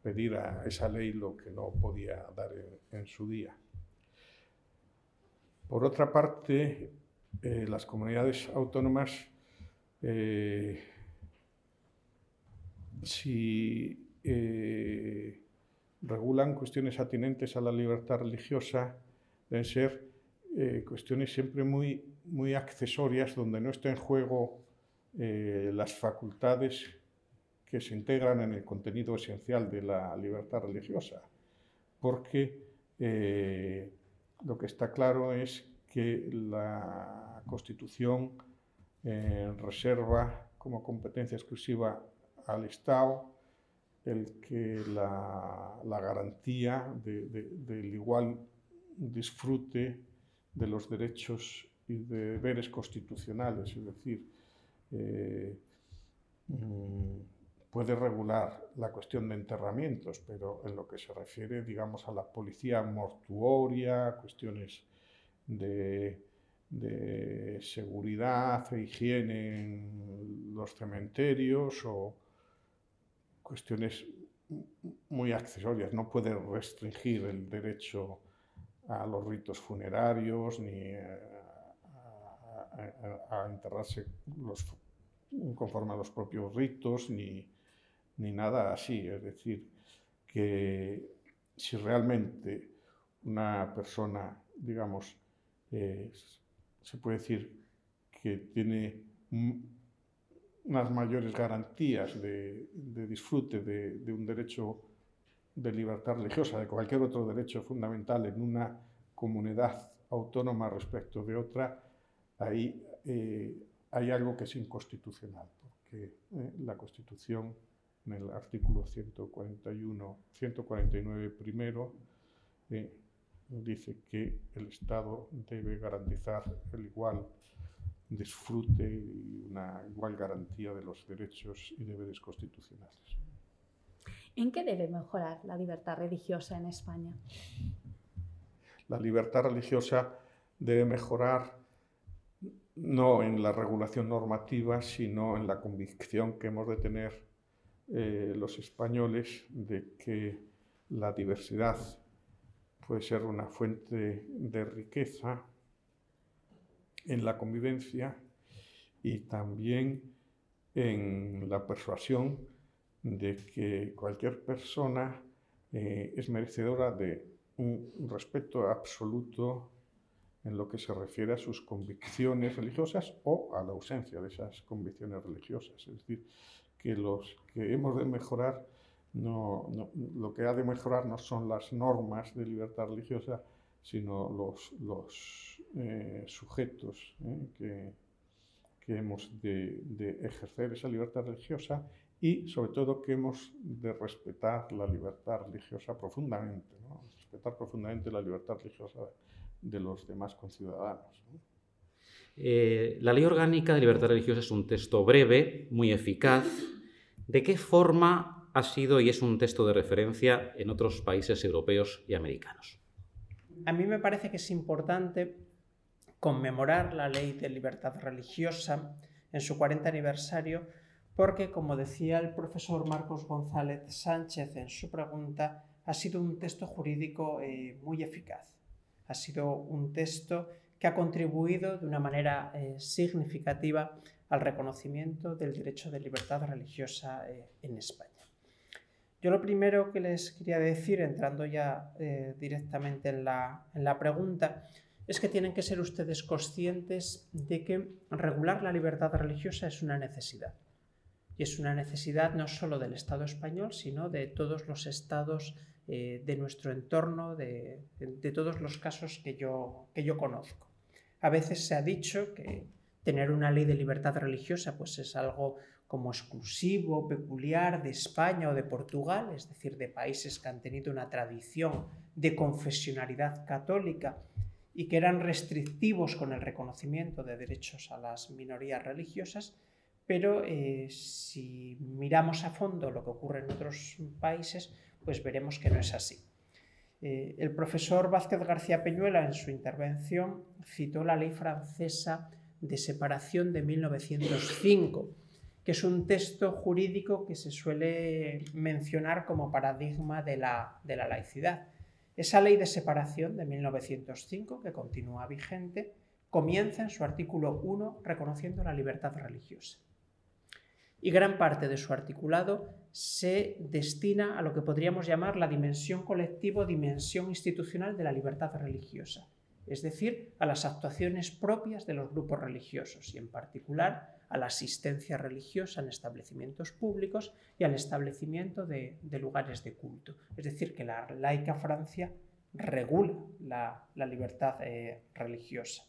E: pedir a esa ley lo que no podía dar en, su día. Por otra parte, eh, las comunidades autónomas, eh, si eh, regulan cuestiones atinentes a la libertad religiosa, deben ser cuestiones siempre muy, muy accesorias, donde no está en juego las facultades que se integran en el contenido esencial de la libertad religiosa, porque eh, lo que está claro es que la Constitución eh, reserva como competencia exclusiva al Estado el que la, garantía del igual disfrute de los derechos y deberes constitucionales, es decir, eh, mm, puede regular la cuestión de enterramientos, pero en lo que se refiere, digamos, a la policía mortuoria, cuestiones de, seguridad e higiene en los cementerios o cuestiones muy accesorias. No puede restringir el derecho a los ritos funerarios ni a, enterrarse los, conforme a los propios ritos, ni, ni nada así. Es decir, que si realmente una persona, digamos, se puede decir que tiene unas mayores garantías de, disfrute de, un derecho de libertad religiosa, de cualquier otro derecho fundamental en una comunidad autónoma respecto de otra, ahí eh, hay algo que es inconstitucional, porque eh, la Constitución en el artículo 141, 149 primero, eh, dice que el Estado debe garantizar el igual disfrute y una igual garantía de los derechos y deberes constitucionales.
B: ¿En qué debe mejorar la libertad religiosa en España?
E: La libertad religiosa debe mejorar no en la regulación normativa, sino en la convicción que hemos de tener eh, los españoles de que la diversidad puede ser una fuente de riqueza en la convivencia y también en la persuasión de que cualquier persona eh, es merecedora de un respeto absoluto en lo que se refiere a sus convicciones religiosas o a la ausencia de esas convicciones religiosas. Es decir, que los que hemos de mejorar, no, lo que ha de mejorar no son las normas de libertad religiosa, sino los, los eh, sujetos eh, que, que, hemos de, de, ejercer esa libertad religiosa y sobre todo que hemos de respetar la libertad religiosa profundamente, respetar profundamente la libertad religiosa de los demás conciudadanos.
C: Eh, la Ley Orgánica de Libertad Religiosa es un texto breve, muy eficaz. ¿De qué forma ha sido y es un texto de referencia en otros países europeos y americanos?
F: A mí me parece que es importante conmemorar la Ley de Libertad Religiosa en su 40 aniversario porque, como decía el profesor Marcos González Sánchez en su pregunta, ha sido un texto jurídico eh, muy eficaz. Ha sido un texto que ha contribuido de una manera eh, significativa al reconocimiento del derecho de libertad religiosa eh, en España. Yo lo primero que les quería decir, entrando ya directamente en la, en la pregunta, es que tienen que ser ustedes conscientes de que regular la libertad religiosa es una necesidad. Y es una necesidad no solo del Estado español, sino de todos los estados eh, de nuestro entorno, de, todos los casos que yo, que yo conozco. A veces se ha dicho que tener una ley de libertad religiosa pues es algo como exclusivo, peculiar de España o de Portugal, es decir, de países que han tenido una tradición de confesionalidad católica y que eran restrictivos con el reconocimiento de derechos a las minorías religiosas, pero eh, si miramos a fondo lo que ocurre en otros países, pues veremos que no es así. Eh, el profesor Vázquez García Peñuela en su intervención citó la ley francesa de separación de 1905, es un texto jurídico que se suele mencionar como paradigma de la, de la laicidad. Esa ley de separación de 1905, que continúa vigente, comienza en su artículo 1 reconociendo la libertad religiosa y gran parte de su articulado se destina a lo que podríamos llamar la dimensión colectivo, dimensión institucional de la libertad religiosa, es decir, a las actuaciones propias de los grupos religiosos y en particular a la asistencia religiosa en establecimientos públicos y al establecimiento de, lugares de culto. Es decir, que la laica Francia regula la, libertad eh, religiosa.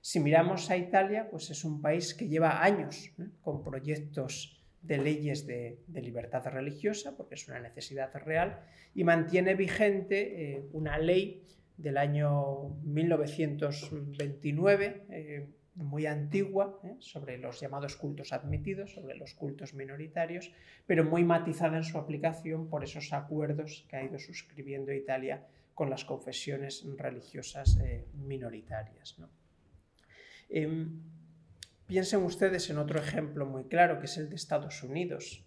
F: Si miramos a Italia, pues es un país que lleva años ¿eh? con proyectos de leyes de, libertad religiosa, porque es una necesidad real, y mantiene vigente eh, una ley del año 1929, eh, muy antigua, eh, sobre los llamados cultos admitidos, sobre los cultos minoritarios, pero muy matizada en su aplicación por esos acuerdos que ha ido suscribiendo Italia con las confesiones religiosas minoritarias. Em, Piensen ustedes en otro ejemplo muy claro, que es el de Estados Unidos,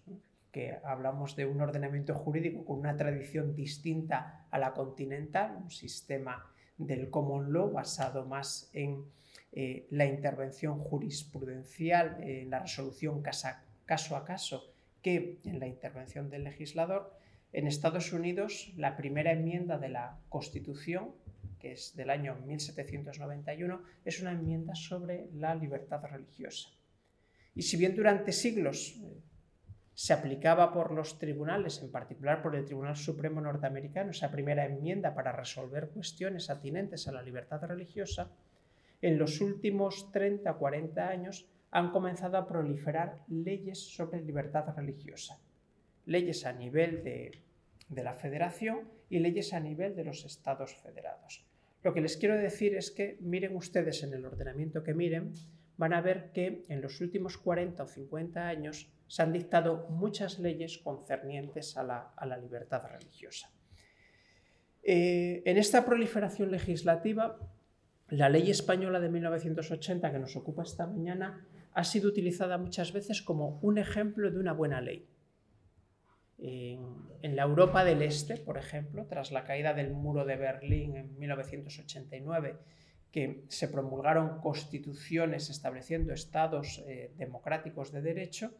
F: que hablamos de un ordenamiento jurídico con una tradición distinta a la continental, un sistema del common law basado más en eh, la intervención jurisprudencial, en la resolución caso a caso, que en la intervención del legislador. En Estados Unidos, la primera enmienda de la Constitución que es del año 1791, es una enmienda sobre la libertad religiosa. Y si bien durante siglos eh, se aplicaba por los tribunales, en particular por el Tribunal Supremo norteamericano, esa primera enmienda para resolver cuestiones atinentes a la libertad religiosa, en los últimos 30 o 40 años han comenzado a proliferar leyes sobre libertad religiosa. Leyes a nivel de, la federación y leyes a nivel de los estados federados. Lo que les quiero decir es que miren ustedes en el ordenamiento que miren, van a ver que en los últimos 40 o 50 años se han dictado muchas leyes concernientes a la, libertad religiosa. Eh, en esta proliferación legislativa, la ley española de 1980 que nos ocupa esta mañana ha sido utilizada muchas veces como un ejemplo de una buena ley. en, la Europa del Este, por ejemplo, tras la caída del muro de Berlín en 1989, que se promulgaron constituciones estableciendo estados eh, democráticos de derecho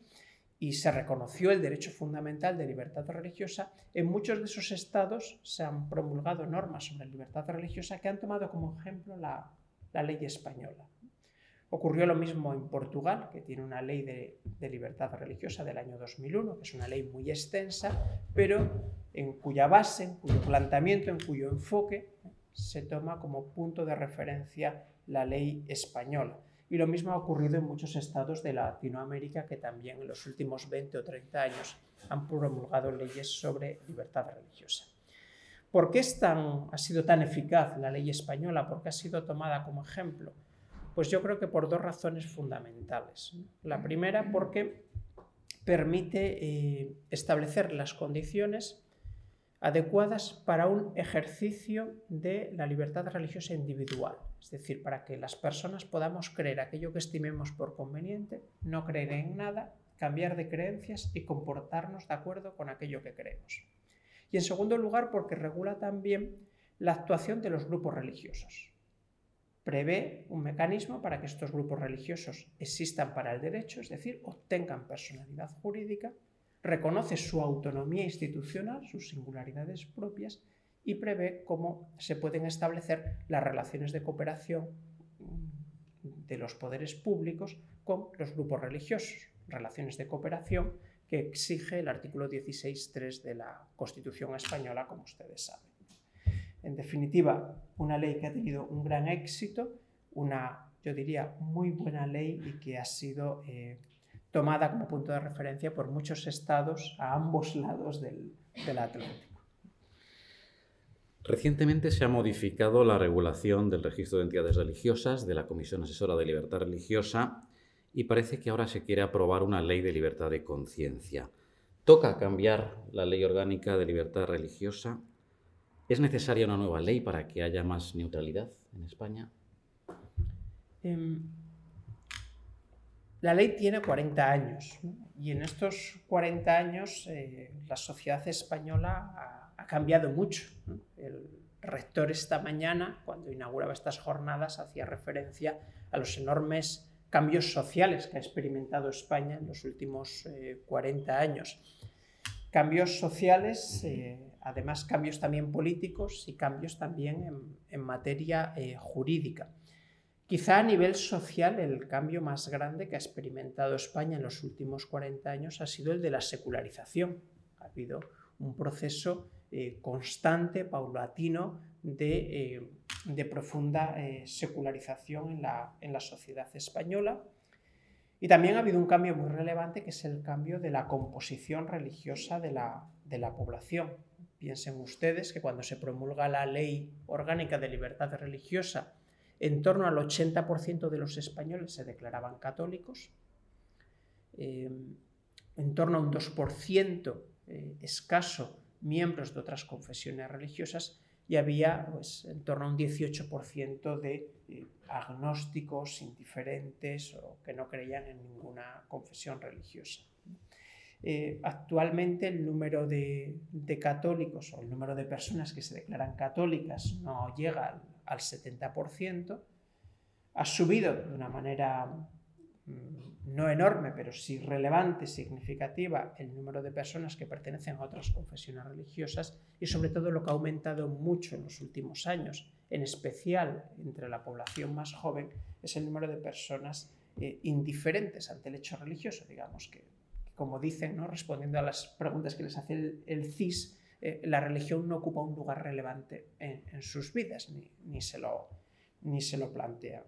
F: y se reconoció el derecho fundamental de libertad religiosa, en muchos de esos estados se han promulgado normas sobre libertad religiosa que han tomado como ejemplo la ley española. Ocurrió lo mismo en Portugal, que tiene una ley de, libertad religiosa del año 2001, que es una ley muy extensa, pero en cuya base, en cuyo planteamiento, en cuyo enfoque se toma como punto de referencia la ley española. Y lo mismo ha ocurrido en muchos estados de Latinoamérica que también en los últimos 20 o 30 años han promulgado leyes sobre libertad religiosa. ¿Por qué ha sido tan eficaz la ley española? ¿Por qué ha sido tomada como ejemplo? Pues yo creo que por dos razones fundamentales. La primera porque permite eh, establecer las condiciones adecuadas para un ejercicio de la libertad religiosa individual, es decir, para que las personas podamos creer aquello que estimemos por conveniente, no creer en nada, cambiar de creencias y comportarnos de acuerdo con aquello que creemos. Y en segundo lugar, porque regula también la actuación de los grupos religiosos prevé un mecanismo para que estos grupos religiosos existan para el derecho, es decir, obtengan personalidad jurídica, reconoce su autonomía institucional, sus singularidades propias y prevé cómo se pueden establecer las relaciones de cooperación de los poderes públicos con los grupos religiosos, relaciones de cooperación que exige el artículo 16.3 de la Constitución española, como ustedes saben. En definitiva, una ley que ha tenido un gran éxito, una, yo diría, muy buena ley y que ha sido eh, tomada como punto de referencia por muchos estados a ambos lados del, del Atlántico.
C: Recientemente se ha modificado la regulación del registro de entidades religiosas de la Comisión Asesora de Libertad Religiosa y parece que ahora se quiere aprobar una ley de libertad de conciencia. ¿Toca cambiar la ley orgánica de libertad religiosa? ¿Es necesaria una nueva ley para que haya más neutralidad en España?
F: Em, la ley tiene 40 años y en estos 40 años eh, la sociedad española ha, cambiado mucho. El rector esta mañana, cuando inauguraba estas jornadas, hacía referencia a los enormes cambios sociales que ha experimentado España en los últimos 40 eh, años. Cambios sociales eh, además cambios también políticos y cambios también en, materia eh, jurídica. Quizá a nivel social el cambio más grande que ha experimentado España en los últimos 40 años ha sido el de la secularización. Ha habido un proceso eh, constante, paulatino, de, eh, profunda secularización en la, sociedad española. Y también ha habido un cambio muy relevante que es el cambio de la composición religiosa de la, población. Piensen ustedes que cuando se promulga la ley orgánica de libertad religiosa, en torno al 80% de los españoles se declaraban católicos, en torno a un 2% eh, escaso miembros de otras confesiones religiosas y había pues, en torno a un 18% de eh, agnósticos, indiferentes o que no creían en ninguna confesión religiosa. Eh, actualmente el número de, católicos o el número de personas que se declaran católicas no llega al, 70%. Ha subido de una manera no enorme, pero sí relevante, significativa, el número de personas que pertenecen a otras confesiones religiosas y sobre todo lo que ha aumentado mucho en los últimos años, en especial entre la población más joven, es el número de personas eh, indiferentes ante el hecho religioso, digamos que como dicen, ¿no? respondiendo a las preguntas que les hace el, CIS, eh, la religión no ocupa un lugar relevante en, sus vidas, ni, se lo, ni lo plantea.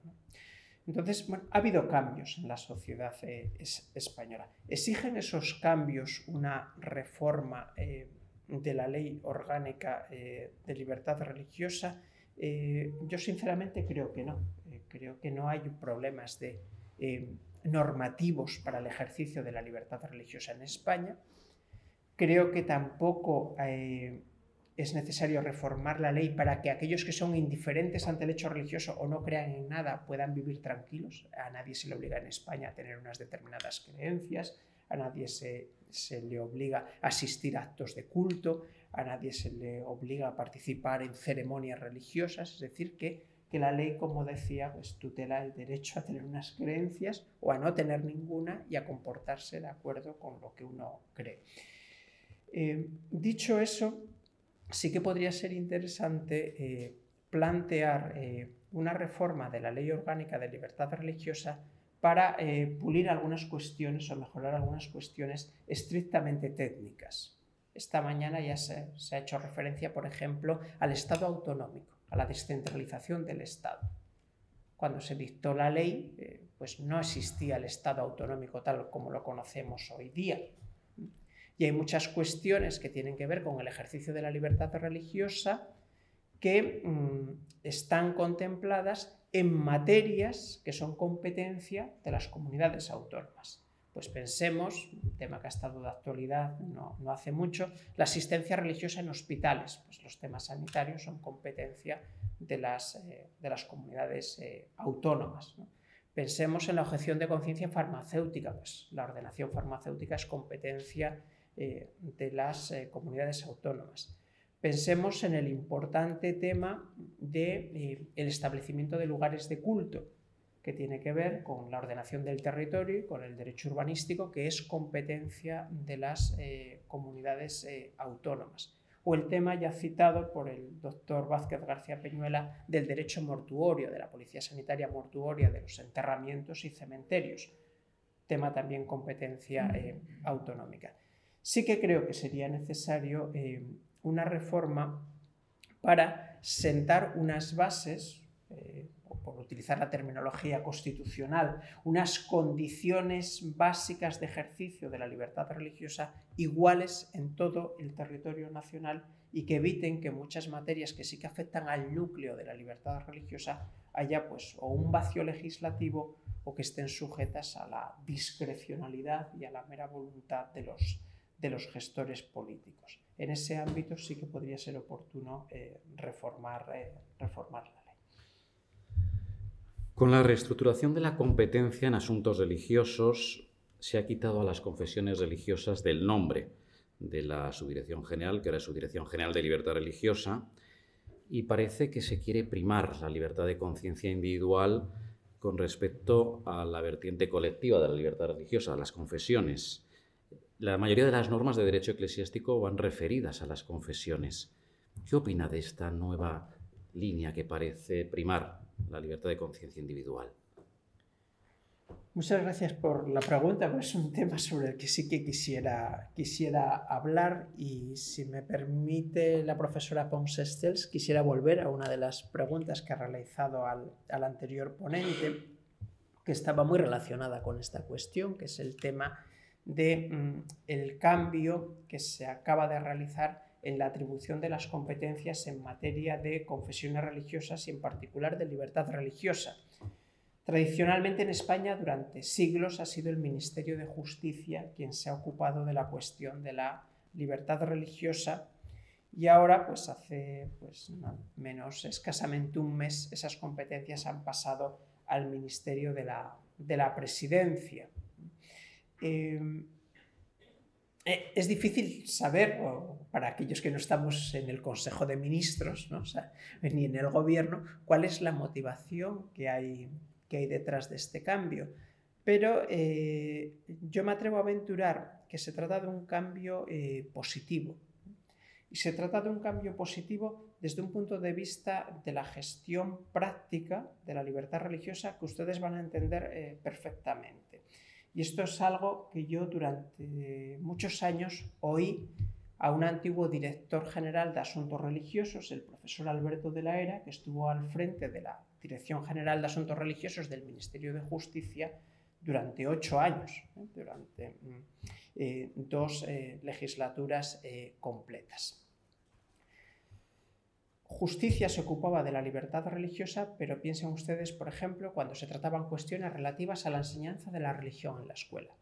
F: Entonces, ha habido cambios en la sociedad eh, española. ¿Exigen esos cambios una reforma eh, de la ley orgánica de libertad religiosa? yo sinceramente creo que no. creo que no hay problemas de normativos para el ejercicio de la libertad religiosa en España. Creo que tampoco eh, es necesario reformar la ley para que aquellos que son indiferentes ante el hecho religioso o no crean en nada puedan vivir tranquilos. A nadie se le obliga en España a tener unas determinadas creencias, a nadie se, se le obliga a asistir a actos de culto, a nadie se le obliga a participar en ceremonias religiosas, es decir, que, que la ley, como decía, pues, tutela el derecho a tener unas creencias o a no tener ninguna y a comportarse de acuerdo con lo que uno cree. Eh, dicho eso, sí que podría ser interesante eh, plantear eh, una reforma de la ley orgánica de libertad religiosa para pulir algunas cuestiones o mejorar algunas cuestiones estrictamente técnicas. Esta mañana ya se, ha hecho referencia, por ejemplo, al Estado autonómico, a la descentralización del Estado. Cuando se dictó la ley, pues no existía el Estado autonómico tal como lo conocemos hoy día. Y hay muchas cuestiones que tienen que ver con el ejercicio de la libertad religiosa que mm, están contempladas en materias que son competencia de las comunidades autónomas. Pues pensemos, un tema que ha estado de actualidad no, hace mucho, la asistencia religiosa en hospitales. Pues los temas sanitarios son competencia de las, eh, de las comunidades eh, autónomas. Pensemos en la objeción de conciencia farmacéutica. Pues la ordenación farmacéutica es competencia eh, de las eh, comunidades autónomas. Pensemos en el importante tema del de, eh, establecimiento de lugares de culto, que tiene que ver con la ordenación del territorio y con el derecho urbanístico, que es competencia de las comunidades autónomas. O el tema ya citado por el doctor Vázquez García Peñuela del derecho mortuorio, de la policía sanitaria mortuoria, de los enterramientos y cementerios, tema también competencia autonómica sí que creo que sería necesario eh, una reforma para sentar unas bases, eh, por utilizar la terminología constitucional, unas condiciones básicas de ejercicio de la libertad religiosa iguales en todo el territorio nacional y que eviten que muchas materias que sí que afectan al núcleo de la libertad religiosa haya pues o un vacío legislativo o que estén sujetas a la discrecionalidad y a la mera voluntad de los de los gestores políticos. En ese ámbito sí que podría ser oportuno eh, reformar, eh, reformar la ley.
C: Con la reestructuración de la competencia en asuntos religiosos, se ha quitado a las confesiones religiosas del nombre de la Subdirección General, que era Subdirección General de Libertad Religiosa, y parece que se quiere primar la libertad de conciencia individual con respecto a la vertiente colectiva de la libertad religiosa, las confesiones. La mayoría de las normas de derecho eclesiástico van referidas a las confesiones. ¿Qué opina de esta nueva línea que parece primar la libertad de conciencia individual?
F: Muchas gracias por la pregunta, es un tema sobre el que sí que quisiera, quisiera hablar y si me permite la profesora Pons Estels, quisiera volver a una de las preguntas que ha realizado al, al anterior ponente, que estaba muy relacionada con esta cuestión, que es el tema de mm, el cambio que se acaba de realizar en la atribución de las competencias en materia de confesiones religiosas y en particular de libertad religiosa. Tradicionalmente en España durante siglos ha sido el Ministerio de Justicia quien se ha ocupado de la cuestión de la libertad religiosa y ahora, pues hace pues, menos escasamente un mes, esas competencias han pasado al Ministerio de la, de la Presidencia. Em, eh, es difícil saber, para aquellos que no estamos en el Consejo de Ministros ni en el Gobierno, cuál es la motivación que hay, detrás de este cambio. Pero eh, yo me atrevo a aventurar que se trata de un cambio eh, positivo. Y se trata de un cambio positivo desde un punto de vista de la gestión práctica de la libertad religiosa que ustedes van a entender perfectamente. Y esto es algo que yo durante muchos años oí a un antiguo director general de Asuntos Religiosos, el profesor Alberto de la Era, que estuvo al frente de la Dirección General de Asuntos Religiosos del Ministerio de Justicia durante ocho años, ¿eh? durante mm, eh, dos eh, legislaturas completas. Justicia se ocupaba de la libertad religiosa, pero piensen ustedes, por ejemplo, cuando se trataban cuestiones relativas a la enseñanza de la religión en la escuela.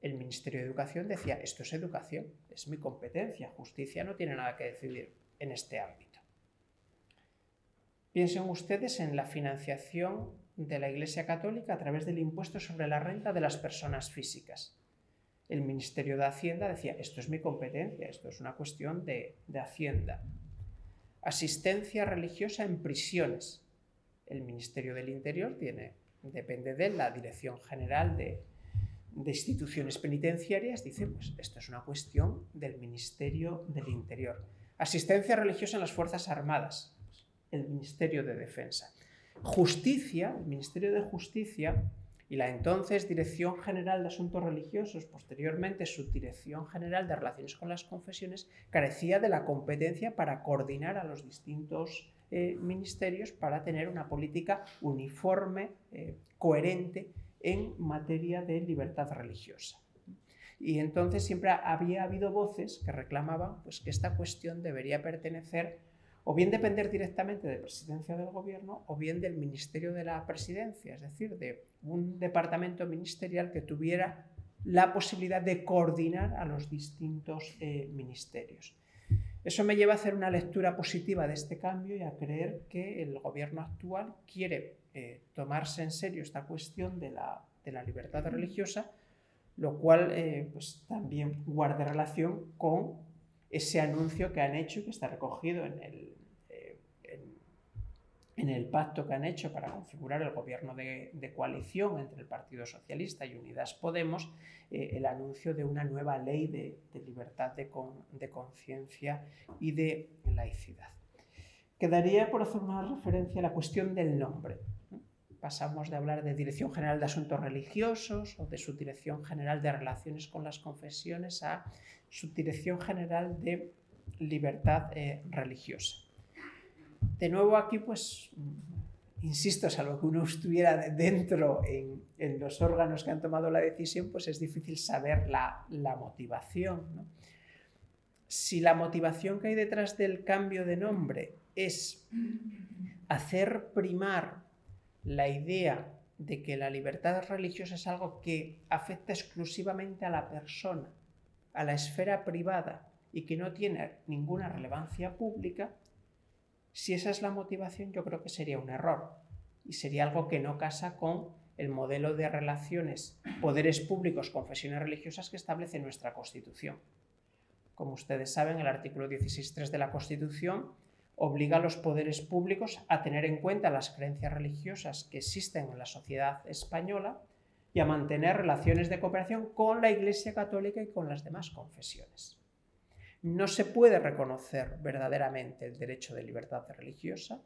F: El Ministerio de Educación decía, esto es educación, es mi competencia, justicia no tiene nada que decidir en este ámbito. Piensen ustedes en la financiación de la Iglesia Católica a través del impuesto sobre la renta de las personas físicas. el Ministerio de Hacienda decía, esto es mi competencia, esto es una cuestión de, Hacienda. Asistencia religiosa en prisiones. El Ministerio del Interior tiene, depende de la Dirección General de, de Instituciones Penitenciarias, dice, pues esto es una cuestión del Ministerio del Interior. Asistencia religiosa en las Fuerzas Armadas, el Ministerio de Defensa. Justicia, el Ministerio de Justicia y la entonces Dirección General de Asuntos Religiosos, posteriormente Subdirección General de Relaciones con las Confesiones, carecía de la competencia para coordinar a los distintos eh, ministerios para tener una política uniforme, eh, coherente en materia de libertad religiosa. Y entonces siempre había habido voces que reclamaban pues, que esta cuestión debería pertenecer o bien depender directamente de presidencia del gobierno o bien del ministerio de la presidencia, es decir, de un departamento ministerial que tuviera la posibilidad de coordinar a los distintos eh, ministerios. Eso me lleva a hacer una lectura positiva de este cambio y a creer que el gobierno actual quiere eh, tomarse en serio esta cuestión de la, libertad religiosa, lo cual eh, pues, también guarda relación con ese anuncio que han hecho y que está recogido en el, eh, en, el pacto que han hecho para configurar el gobierno de, coalición entre el Partido Socialista y Unidas Podemos, eh, el anuncio de una nueva ley de, libertad de, de conciencia y de laicidad. Quedaría por hacer una referencia a la cuestión del nombre pasamos de hablar de Dirección General de Asuntos Religiosos o de Subdirección General de Relaciones con las Confesiones a Subdirección General de Libertad eh, Religiosa. De nuevo aquí, pues, insisto, salvo que uno estuviera dentro en, los órganos que han tomado la decisión, pues es difícil saber la, motivación. Si la motivación que hay detrás del cambio de nombre es hacer primar la idea de que la libertad religiosa es algo que afecta exclusivamente a la persona, a la esfera privada y que no tiene ninguna relevancia pública, si esa es la motivación yo creo que sería un error y sería algo que no casa con el modelo de relaciones poderes públicos, confesiones religiosas que establece nuestra Constitución. Como ustedes saben, el artículo 16.3 de la Constitución obliga a los poderes públicos a tener en cuenta las creencias religiosas que existen en la sociedad española y a mantener relaciones de cooperación con la Iglesia Católica y con las demás confesiones. No se puede reconocer verdaderamente el derecho de libertad religiosa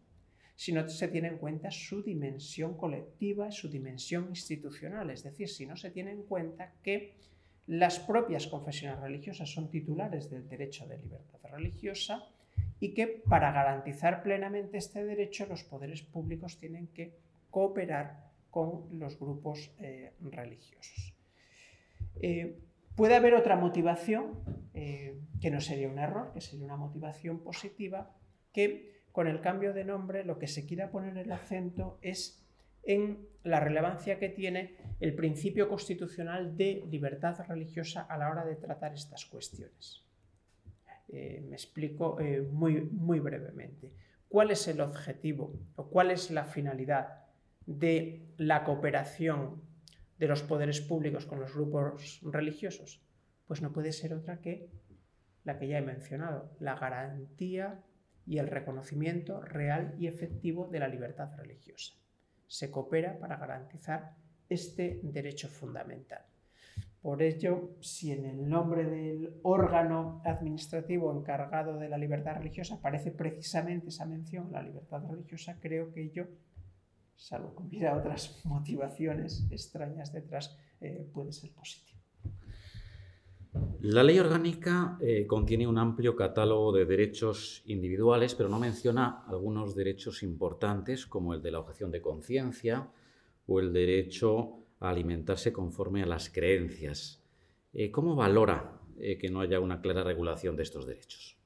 F: si no se tiene en cuenta su dimensión colectiva su dimensión institucional, es decir, si no se tiene en cuenta que las propias confesiones religiosas son titulares del derecho de libertad religiosa y que para garantizar plenamente este derecho los poderes públicos tienen que cooperar con los grupos eh, religiosos. Eh, puede haber otra motivación, eh, que no sería un error, que sería una motivación positiva, que con el cambio de nombre lo que se quiera poner el acento es en la relevancia que tiene el principio constitucional de libertad religiosa a la hora de tratar estas cuestiones. Me explico muy, muy brevemente. ¿Cuál es el objetivo o cuál es la finalidad de la cooperación de los poderes públicos con los grupos religiosos? Pues no puede ser otra que la que ya he mencionado, la garantía y el reconocimiento real y efectivo de la libertad religiosa. Se coopera para garantizar este derecho fundamental. Por ello, si en el nombre del órgano administrativo encargado de la libertad religiosa aparece precisamente esa mención, la libertad religiosa, creo que ello, salvo que hubiera otras motivaciones extrañas detrás, eh, puede ser positivo.
C: La ley orgánica eh, contiene un amplio catálogo de derechos individuales, pero no menciona algunos derechos importantes como el de la objeción de conciencia o el derecho a alimentarse conforme a las creencias. Eh, ¿Cómo valora eh, que no haya una clara regulación de estos derechos?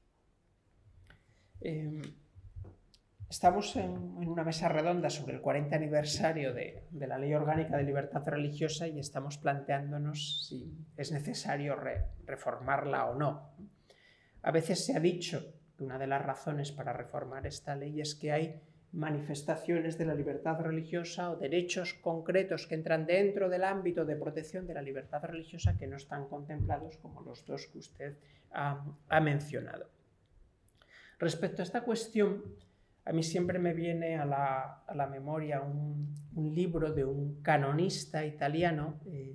F: Estamos en, una mesa redonda sobre el 40 aniversario de, la Ley Orgánica de Libertad Religiosa y estamos planteándonos si es necesario reformarla o no. A veces se ha dicho que una de las razones para reformar esta ley es que hay manifestaciones de la libertad religiosa o derechos concretos que entran dentro del ámbito de protección de la libertad religiosa que no están contemplados como los dos que usted ha, mencionado. Respecto a esta cuestión, a mí siempre me viene a la, memoria un, libro de un canonista italiano eh,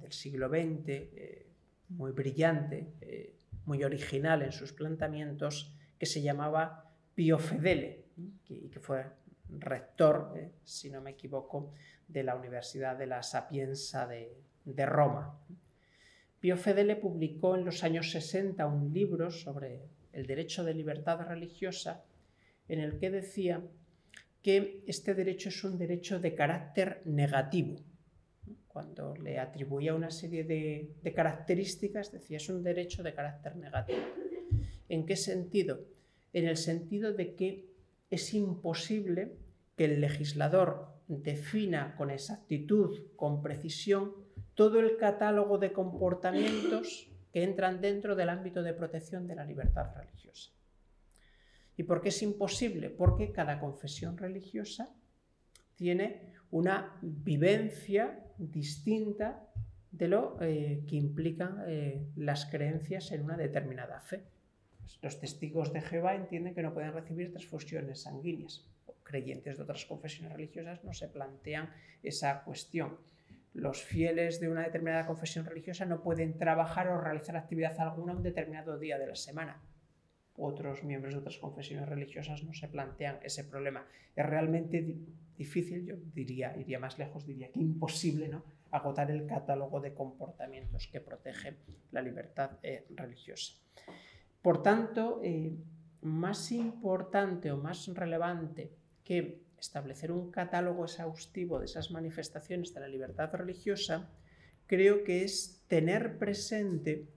F: del siglo XX, eh, muy brillante, eh, muy original en sus planteamientos, que se llamaba Pio Fedele, y que fue rector, si no me equivoco, de la Universidad de la Sapienza de, de Roma. Pio Fedele publicó en los años 60 un libro sobre el derecho de libertad religiosa en el que decía que este derecho es un derecho de carácter negativo. Cuando le atribuía una serie de, características, decía es un derecho de carácter negativo. ¿En qué sentido? En el sentido de que es imposible que el legislador defina con exactitud, con precisión, todo el catálogo de comportamientos que entran dentro del ámbito de protección de la libertad religiosa. ¿Y por qué es imposible? Porque cada confesión religiosa tiene una vivencia distinta de lo eh, que implican eh, las creencias en una determinada fe. Pues los testigos de Jehová entienden que no pueden recibir transfusiones sanguíneas. Creyentes de otras confesiones religiosas no se plantean esa cuestión. Los fieles de una determinada confesión religiosa no pueden trabajar o realizar actividad alguna un determinado día de la semana otros miembros de otras confesiones religiosas no se plantean ese problema. Es realmente difícil, yo diría, iría más lejos, diría que imposible, ¿no? agotar el catálogo de comportamientos que protege la libertad eh, religiosa. Por tanto, eh, más importante o más relevante que establecer un catálogo exhaustivo de esas manifestaciones de la libertad religiosa, creo que es tener presente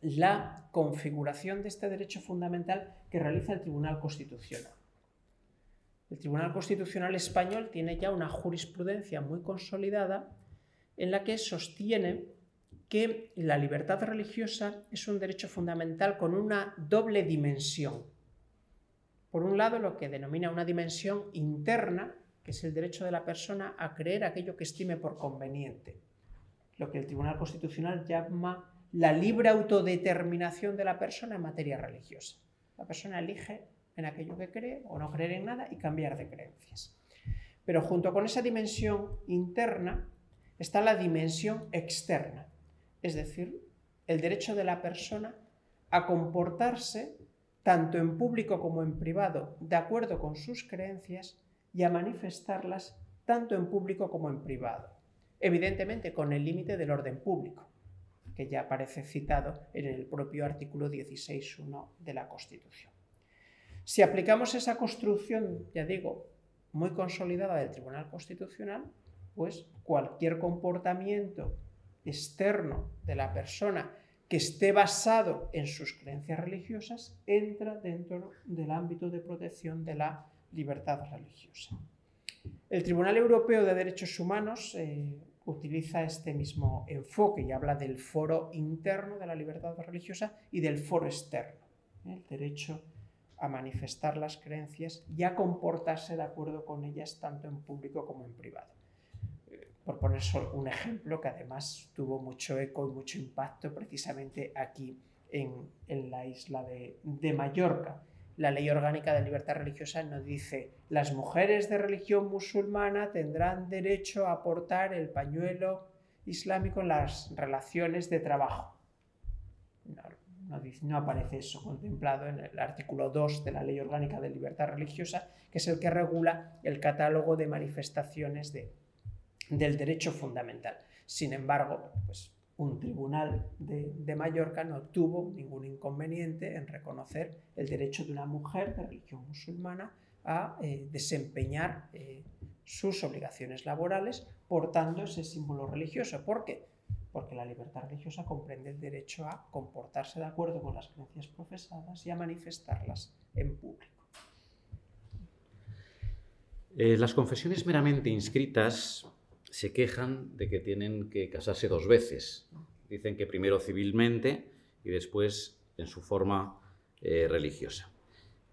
F: la configuración de este derecho fundamental que realiza el Tribunal Constitucional. El Tribunal Constitucional español tiene ya una jurisprudencia muy consolidada en la que sostiene que la libertad religiosa es un derecho fundamental con una doble dimensión. Por un lado, lo que denomina una dimensión interna, que es el derecho de la persona a creer aquello que estime por conveniente, lo que el Tribunal Constitucional llama la libre autodeterminación de la persona en materia religiosa. La persona elige en aquello que cree o no creer en nada y cambiar de creencias. Pero junto con esa dimensión interna está la dimensión externa, es decir, el derecho de la persona a comportarse tanto en público como en privado de acuerdo con sus creencias y a manifestarlas tanto en público como en privado, evidentemente con el límite del orden público que ya aparece citado en el propio artículo 16.1 de la Constitución. Si aplicamos esa construcción, ya digo, muy consolidada del Tribunal Constitucional, pues cualquier comportamiento externo de la persona que esté basado en sus creencias religiosas entra dentro del ámbito de protección de la libertad religiosa. El Tribunal Europeo de Derechos Humanos eh, utiliza este mismo enfoque y habla del foro interno de la libertad religiosa y del foro externo, ¿eh? el derecho a manifestar las creencias y a comportarse de acuerdo con ellas tanto en público como en privado. Eh, por poner un ejemplo que además tuvo mucho eco y mucho impacto precisamente aquí en, la isla de, de Mallorca la ley orgánica de libertad religiosa nos dice las mujeres de religión musulmana tendrán derecho a portar el pañuelo islámico en las relaciones de trabajo. No, aparece eso contemplado en el artículo 2 de la ley orgánica de libertad religiosa, que es el que regula el catálogo de manifestaciones de, del derecho fundamental. Sin embargo, pues un tribunal de, Mallorca no tuvo ningún inconveniente en reconocer el derecho de una mujer de religión musulmana a eh, desempeñar eh, sus obligaciones laborales portando ese símbolo religioso. ¿Por qué? Porque la libertad religiosa comprende el derecho a comportarse de acuerdo con las creencias profesadas y a manifestarlas en público.
C: Eh, las confesiones meramente inscritas se quejan de que tienen que casarse dos veces. Dicen que primero civilmente y después en su forma eh, religiosa.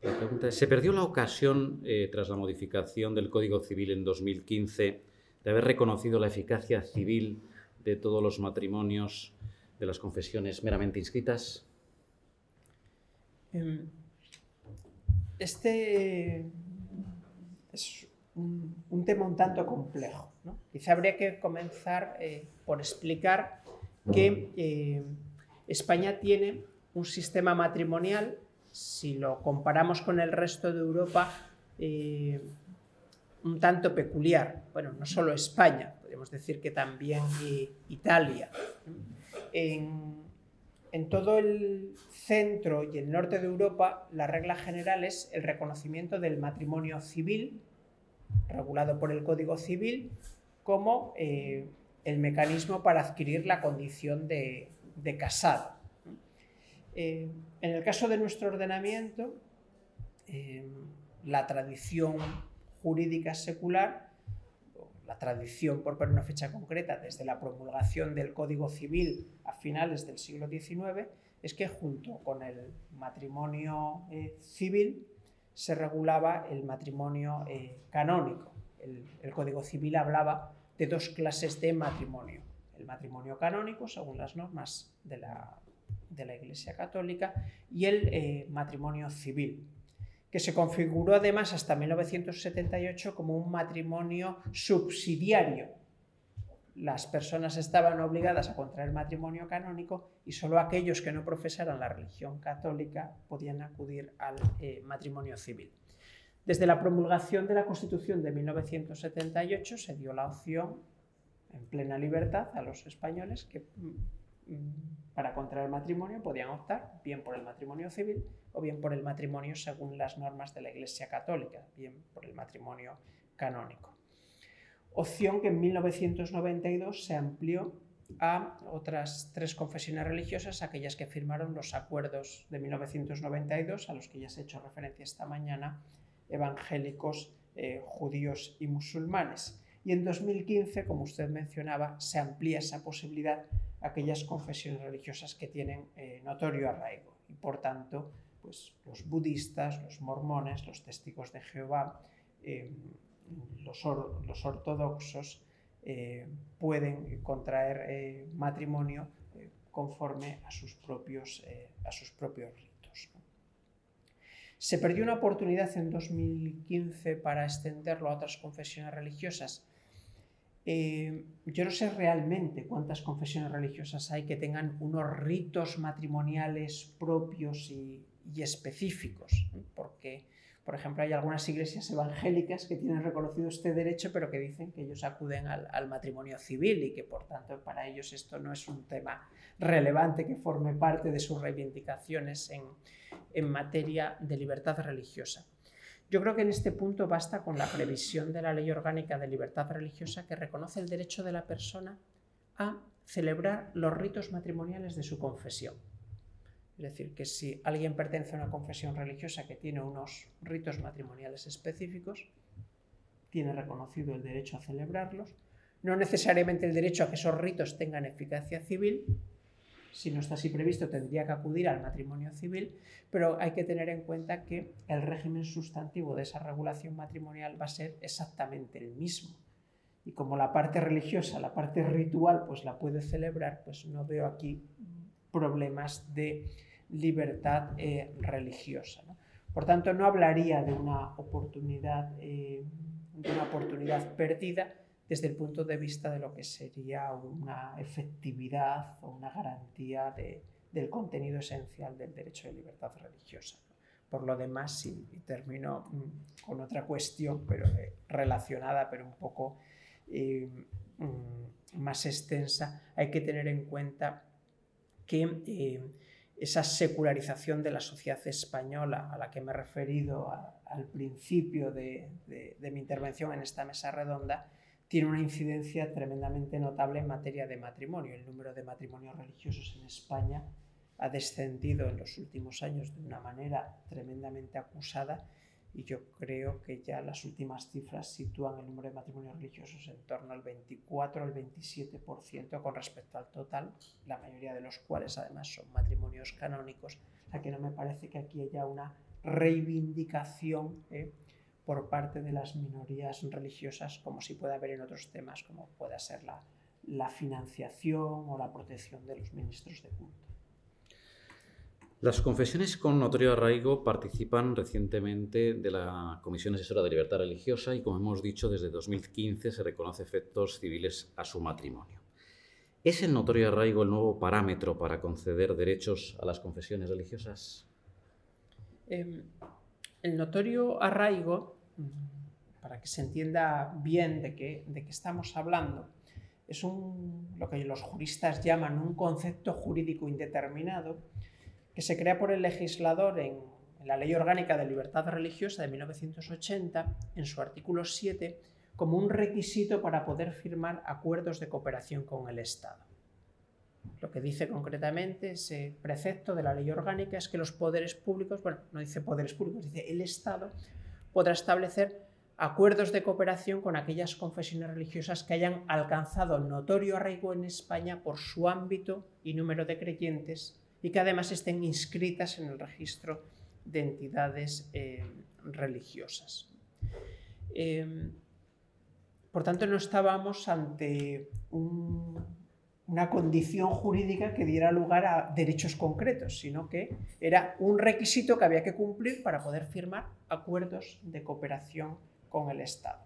C: La pregunta es, ¿se perdió la ocasión, eh, tras la modificación del Código Civil en 2015, de haber reconocido la eficacia civil de todos los matrimonios de las confesiones meramente inscritas?
F: Em, este es un, tema un tanto complejo. Quizá habría que comenzar eh, por explicar que eh, España tiene un sistema matrimonial, si lo comparamos con el resto de Europa, eh, un tanto peculiar. Bueno, no solo España, podemos decir que también Italia. En, en todo el centro y el norte de Europa, la regla general es el reconocimiento del matrimonio civil, regulado por el Código Civil, como eh, el mecanismo para adquirir la condición de, casado. Eh, en el caso de nuestro ordenamiento, eh, la tradición jurídica secular la tradición, por poner una fecha concreta, desde la promulgación del Código Civil a finales del siglo XIX, es que junto con el matrimonio civil se regulaba el matrimonio eh, canónico. El, Código Civil hablaba de dos clases de matrimonio. El matrimonio canónico, según las normas de la, Iglesia Católica, y el eh, matrimonio civil, que se configuró además hasta 1978 como un matrimonio subsidiario. Las personas estaban obligadas a contraer matrimonio canónico y solo aquellos que no profesaran la religión católica podían acudir al eh, matrimonio civil. Desde la promulgación de la Constitución de 1978 se dio la opción en plena libertad a los españoles que mm, para contraer matrimonio podían optar bien por el matrimonio civil o bien por el matrimonio según las normas de la Iglesia Católica, bien por el matrimonio canónico. Opción que en 1992 se amplió a otras tres confesiones religiosas, aquellas que firmaron los acuerdos de 1992, a los que ya se ha hecho referencia esta mañana, evangélicos, eh, judíos y musulmanes. Y en 2015, como usted mencionaba, se amplía esa posibilidad a aquellas confesiones religiosas que tienen eh, notorio arraigo y, por tanto, pues, los budistas, los mormones, los testigos de Jehová, eh, los, ortodoxos eh, pueden contraer eh, matrimonio conforme a sus propios, a sus propios ritos. Se perdió una oportunidad en 2015 para extenderlo a otras confesiones religiosas. yo no sé realmente cuántas confesiones religiosas hay que tengan unos ritos matrimoniales propios y específicos, porque, por ejemplo, hay algunas iglesias evangélicas que tienen reconocido este derecho, pero que dicen que ellos acuden al, matrimonio civil y que, por tanto, para ellos esto no es un tema relevante que forme parte de sus reivindicaciones en, materia de libertad religiosa. Yo creo que en este punto basta con la previsión de la Ley Orgánica de Libertad Religiosa que reconoce el derecho de la persona a celebrar los ritos matrimoniales de su confesión. Es decir, que si alguien pertenece a una confesión religiosa que tiene unos ritos matrimoniales específicos, tiene reconocido el derecho a celebrarlos, no necesariamente el derecho a que esos ritos tengan eficacia civil, si no está así previsto tendría que acudir al matrimonio civil, pero hay que tener en cuenta que el régimen sustantivo de esa regulación matrimonial va a ser exactamente el mismo. Y como la parte religiosa, la parte ritual, pues la puede celebrar, pues no veo aquí problemas de libertad eh, religiosa. Por tanto, no hablaría de una oportunidad, eh, de una oportunidad perdida desde el punto de vista de lo que sería una efectividad o una garantía del contenido esencial del derecho de libertad religiosa. Por lo demás, y, termino mm, con otra cuestión, pero eh, relacionada, pero un poco mm, más extensa, hay que tener en cuenta que eh, esa secularización de la sociedad española a la que me he referido al principio de, mi intervención en esta mesa redonda, tiene una incidencia tremendamente notable en materia de matrimonio. El número de matrimonios religiosos en España ha descendido en los últimos años de una manera tremendamente acusada y yo creo que ya las últimas cifras sitúan el número de matrimonios religiosos en torno al 24 al 27% con respecto al total, la mayoría de los cuales además son matrimonios canónicos, a que no me parece que aquí haya una reivindicación eh, por parte de las minorías religiosas, como si puede haber en otros temas, como pueda ser la, la financiación o la protección de los ministros de culto.
C: Las confesiones con notorio arraigo participan recientemente de la Comisión Asesora de Libertad Religiosa y, como hemos dicho, desde 2015 se reconoce efectos civiles a su matrimonio. ¿Es el notorio arraigo el nuevo parámetro para conceder derechos a las confesiones religiosas?
F: Em, el notorio arraigo, para que se entienda bien de qué, estamos hablando, es lo que los juristas llaman un concepto jurídico indeterminado que se crea por el legislador en, la Ley Orgánica de Libertad Religiosa de 1980, en su artículo 7, como un requisito para poder firmar acuerdos de cooperación con el Estado. Lo que dice concretamente ese precepto de la ley orgánica es que los poderes públicos, bueno, no dice poderes públicos, dice el Estado, podrá establecer acuerdos de cooperación con aquellas confesiones religiosas que hayan alcanzado notorio arraigo en España por su ámbito y número de creyentes y que además estén inscritas en el registro de entidades eh, religiosas. Em, por tanto, no estábamos ante una condición jurídica que diera lugar a derechos concretos, sino que era un requisito que había que cumplir para poder firmar acuerdos de cooperación con el Estado.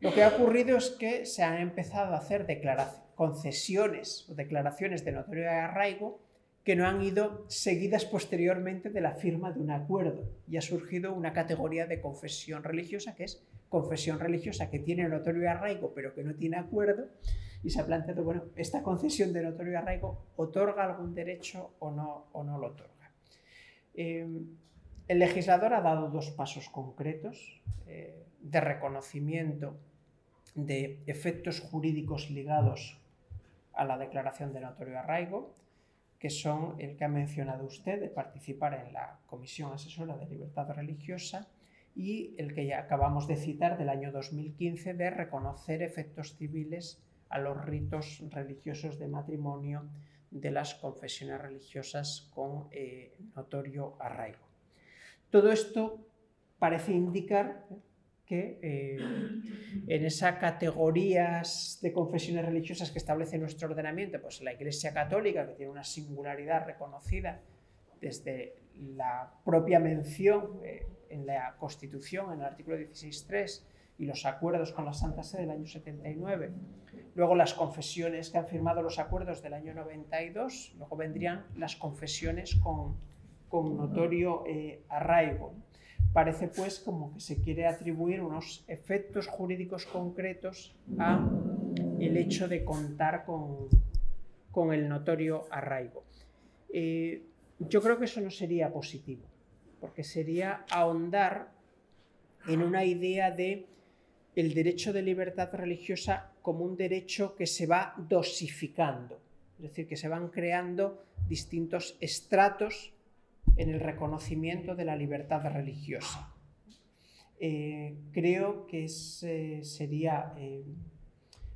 F: Lo que ha ocurrido es que se han empezado a hacer concesiones o declaraciones de notorio de arraigo que no han ido seguidas posteriormente de la firma de un acuerdo y ha surgido una categoría de confesión religiosa que es confesión religiosa que tiene notorio arraigo pero que no tiene acuerdo y se ha planteado, bueno, esta concesión de notorio arraigo otorga algún derecho o no, o no lo otorga. Eh, el legislador ha dado dos pasos concretos eh, de reconocimiento de efectos jurídicos ligados a la declaración de notorio arraigo que son el que ha mencionado usted, de participar en la Comisión Asesora de Libertad Religiosa y el que ya acabamos de citar del año 2015 de reconocer efectos civiles a los ritos religiosos de matrimonio de las confesiones religiosas con eh, notorio arraigo. Todo esto parece indicar que eh, en esas categorías de confesiones religiosas que establece nuestro ordenamiento, pues la Iglesia Católica, que tiene una singularidad reconocida desde la propia mención eh, en la Constitución, en el artículo 16.3, y los acuerdos con la Santa Sede del año 79, luego las confesiones que han firmado los acuerdos del año 92, luego vendrían las confesiones con, con notorio eh, arraigo. Parece pues como que se quiere atribuir unos efectos jurídicos concretos a el hecho de contar con, con el notorio arraigo. Eh, yo creo que eso no sería positivo, porque sería ahondar en una idea de el derecho de libertad religiosa como un derecho que se va dosificando, es decir, que se van creando distintos estratos en el reconocimiento de la libertad religiosa. Eh, creo que eh, sería eh,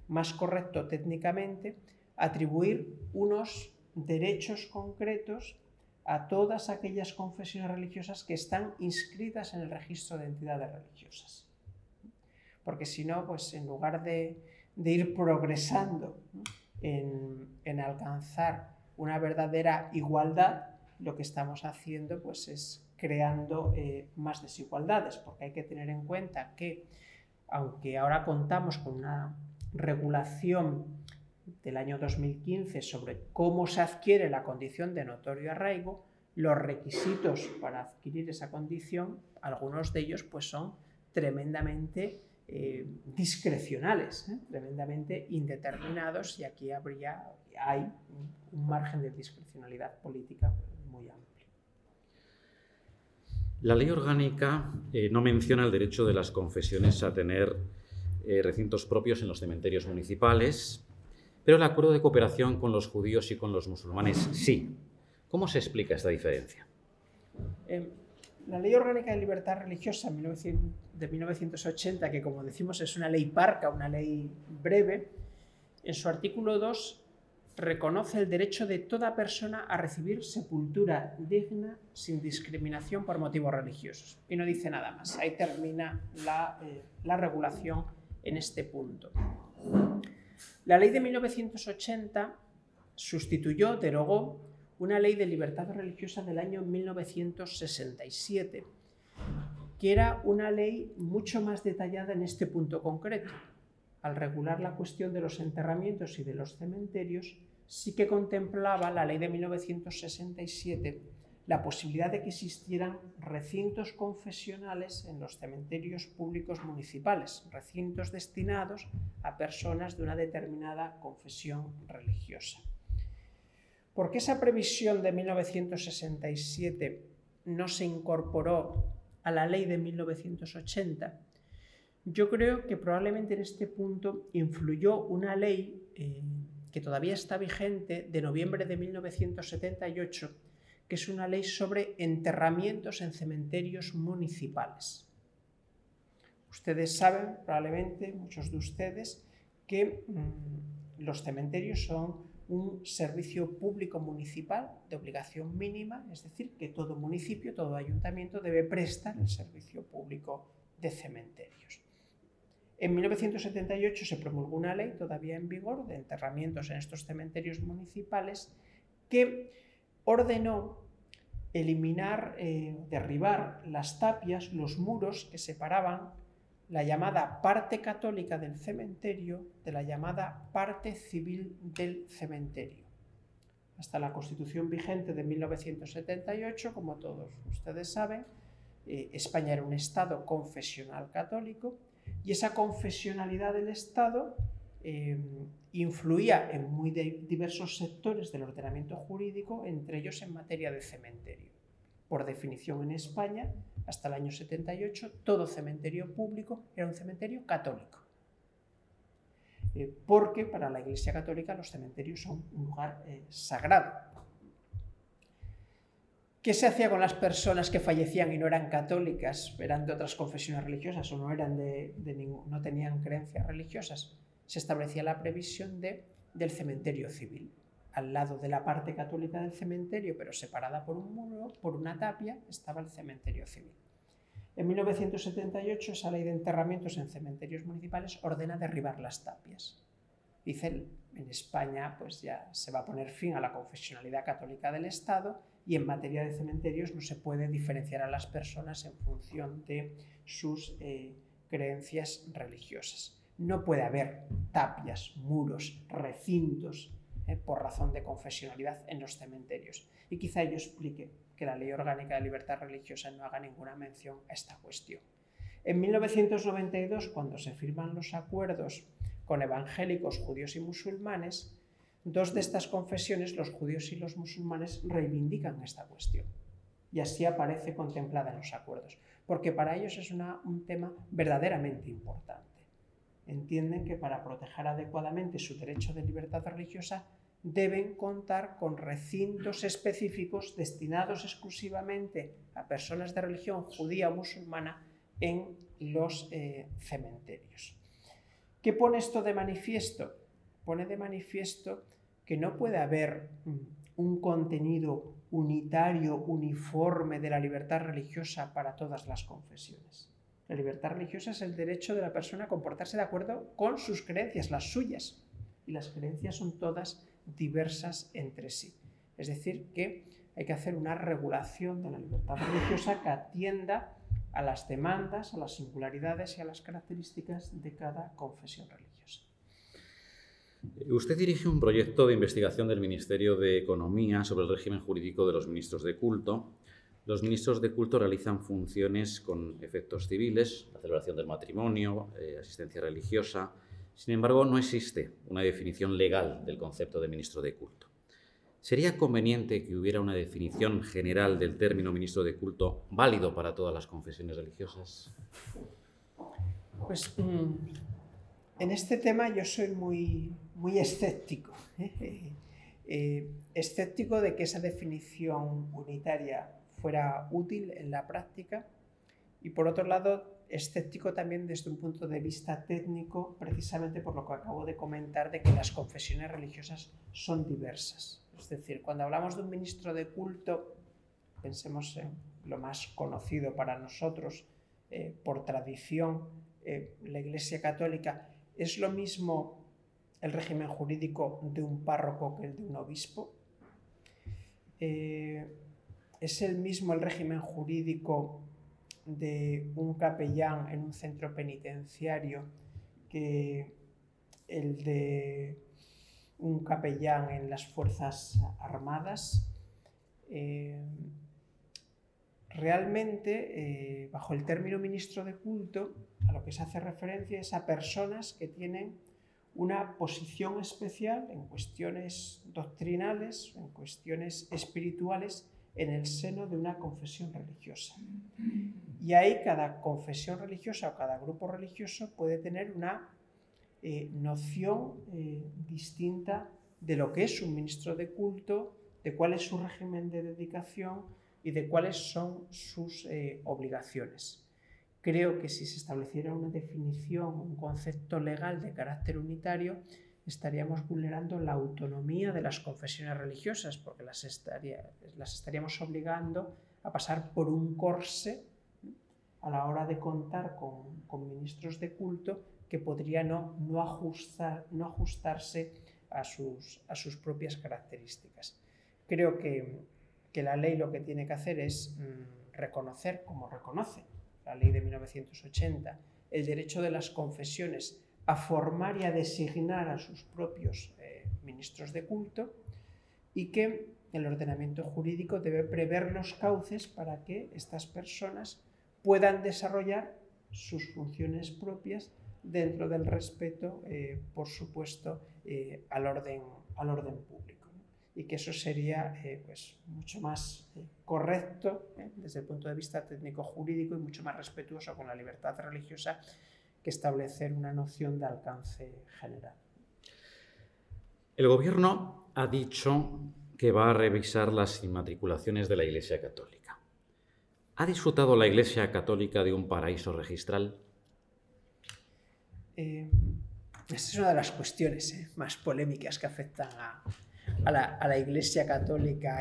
F: más correcto técnicamente atribuir unos derechos concretos a todas aquellas confesiones religiosas que están inscritas en el registro de entidades religiosas. Porque si no, pues en lugar de, ir progresando en alcanzar una verdadera igualdad, lo que estamos haciendo pues, es creando eh, más desigualdades, porque hay que tener en cuenta que, aunque ahora contamos con una regulación del año 2015 sobre cómo se adquiere la condición de notorio arraigo, los requisitos para adquirir esa condición, algunos de ellos pues son tremendamente eh, discrecionales, ¿eh? tremendamente indeterminados y aquí habría, hay un margen de discrecionalidad política
C: la ley orgánica eh, no menciona el derecho de las confesiones a tener eh, recintos propios en los cementerios municipales, pero el acuerdo de cooperación con los judíos y con los musulmanes sí. ¿Cómo se explica esta diferencia?
F: Em, la Ley Orgánica de Libertad Religiosa de 1980, que como decimos es una ley parca, una ley breve, en su artículo 2 reconoce el derecho de toda persona a recibir sepultura digna sin discriminación por motivos religiosos. Y no dice nada más. Ahí termina la, eh, la regulación en este punto. La ley de 1980 sustituyó, derogó, una ley de libertad religiosa del año 1967, que era una ley mucho más detallada en este punto concreto. Al regular la cuestión de los enterramientos y de los cementerios, sí que contemplaba la ley de 1967 la posibilidad de que existieran recintos confesionales en los cementerios públicos municipales, recintos destinados a personas de una determinada confesión religiosa. ¿Por qué esa previsión de 1967 no se incorporó a la ley de 1980? Yo creo que probablemente en este punto influyó una ley eh, que todavía está vigente de noviembre de 1978, que es una ley sobre enterramientos en cementerios municipales. Ustedes saben, probablemente muchos de ustedes, que mm, los cementerios son un servicio público municipal de obligación mínima, es decir, que todo municipio, todo ayuntamiento debe prestar el servicio público de cementerios. En 1978 se promulgó una ley todavía en vigor de enterramientos en estos cementerios municipales que ordenó eliminar, eh, derribar las tapias, los muros que separaban la llamada parte católica del cementerio de la llamada parte civil del cementerio. Hasta la constitución vigente de 1978, como todos ustedes saben, eh, España era un Estado confesional católico y esa confesionalidad del Estado em, influía en muy diversos sectores del ordenamiento jurídico, entre ellos en materia de cementerio. Por definición en España, hasta el año 78, todo cementerio público era un cementerio católico. Eh, porque para la Iglesia Católica los cementerios son un lugar eh, sagrado. ¿Qué se hacía con las personas que fallecían y no eran católicas, eran de otras confesiones religiosas o no, eran de, no tenían creencias religiosas? Se establecía la previsión de, del cementerio civil. Al lado de la parte católica del cementerio, pero separada por un muro, por una tapia, estaba el cementerio civil. En 1978, esa ley de enterramientos en cementerios municipales ordena derribar las tapias. Dice, en España pues ya se va a poner fin a la confesionalidad católica del Estado y en materia de cementerios no se puede diferenciar a las personas en función de sus eh, creencias religiosas. No puede haber tapias, muros, recintos eh, por razón de confesionalidad en los cementerios. Y quizá ello explique que la Ley Orgánica de Libertad Religiosa no haga ninguna mención a esta cuestión. En 1992, cuando se firman los acuerdos con evangélicos, judíos y musulmanes, dos de estas confesiones, los judíos y los musulmanes, reivindican esta cuestión. Y así aparece contemplada en los acuerdos, porque para ellos es un tema verdaderamente importante. Entienden que para proteger adecuadamente su derecho de libertad religiosa deben contar con recintos específicos destinados exclusivamente a personas de religión judía o musulmana en los eh, cementerios. ¿Qué pone esto de manifiesto? Pone de manifiesto que no puede haber mm, un contenido unitario, uniforme de la libertad religiosa para todas las confesiones. La libertad religiosa es el derecho de la persona a comportarse de acuerdo con sus creencias, las suyas. Y las creencias son todas diversas entre sí. Es decir, que hay que hacer una regulación de la libertad religiosa que atienda a las demandas, a las singularidades y a las características de cada confesión religiosa.
C: Usted dirige un proyecto de investigación del Ministerio de Economía sobre el régimen jurídico de los ministros de culto. Los ministros de culto realizan funciones con efectos civiles, la celebración del matrimonio, eh, asistencia religiosa. Sin embargo, no existe una definición legal del concepto de ministro de culto. ¿Sería conveniente que hubiera una definición general del término ministro de culto válido para todas las confesiones religiosas?
F: Pues mm, en este tema yo soy muy, muy escéptico. ¿eh? Eh, escéptico de que esa definición unitaria fuera útil en la práctica y por otro lado escéptico también desde un punto de vista técnico, precisamente por lo que acabo de comentar de que las confesiones religiosas son diversas. Es decir, cuando hablamos de un ministro de culto, pensemos en lo más conocido para nosotros eh, por tradición, eh, la Iglesia Católica, ¿es lo mismo el régimen jurídico de un párroco que el de un obispo? Eh, ¿Es el mismo el régimen jurídico de un capellán en un centro penitenciario que el de un capellán en las Fuerzas Armadas? realmente, eh, bajo el término ministro de culto, a lo que se hace referencia es a personas que tienen una posición especial en cuestiones doctrinales, en cuestiones espirituales, en el seno de una confesión religiosa. Y ahí cada confesión religiosa o cada grupo religioso puede tener una eh, noción eh, distinta de lo que es un ministro de culto, de cuál es su régimen de dedicación, y de cuáles son sus eh, obligaciones. Creo que si se estableciera una definición, un concepto legal de carácter unitario, estaríamos vulnerando la autonomía de las confesiones religiosas, porque las, estaríamos obligando a pasar por un corse a la hora de contar con, ministros de culto que podría no, no, ajustar, no ajustarse a sus, propias características. Creo que que la ley lo que tiene que hacer es mm, reconocer, como reconoce la ley de 1980, el derecho de las confesiones a formar y a designar a sus propios eh, ministros de culto y que el ordenamiento jurídico debe prever los cauces para que estas personas puedan desarrollar sus funciones propias dentro del respeto, eh, por supuesto, eh, al, orden, al orden público y que eso sería eh, pues, mucho más eh, correcto eh, desde el punto de vista técnico-jurídico y mucho más respetuoso con la libertad religiosa que establecer una noción de alcance general.
C: El gobierno ha dicho que va a revisar las inmatriculaciones de la Iglesia Católica. ¿Ha disfrutado la Iglesia Católica de un paraíso registral?
F: esta es una de las cuestiones más polémicas que afectan a, a la, Iglesia Católica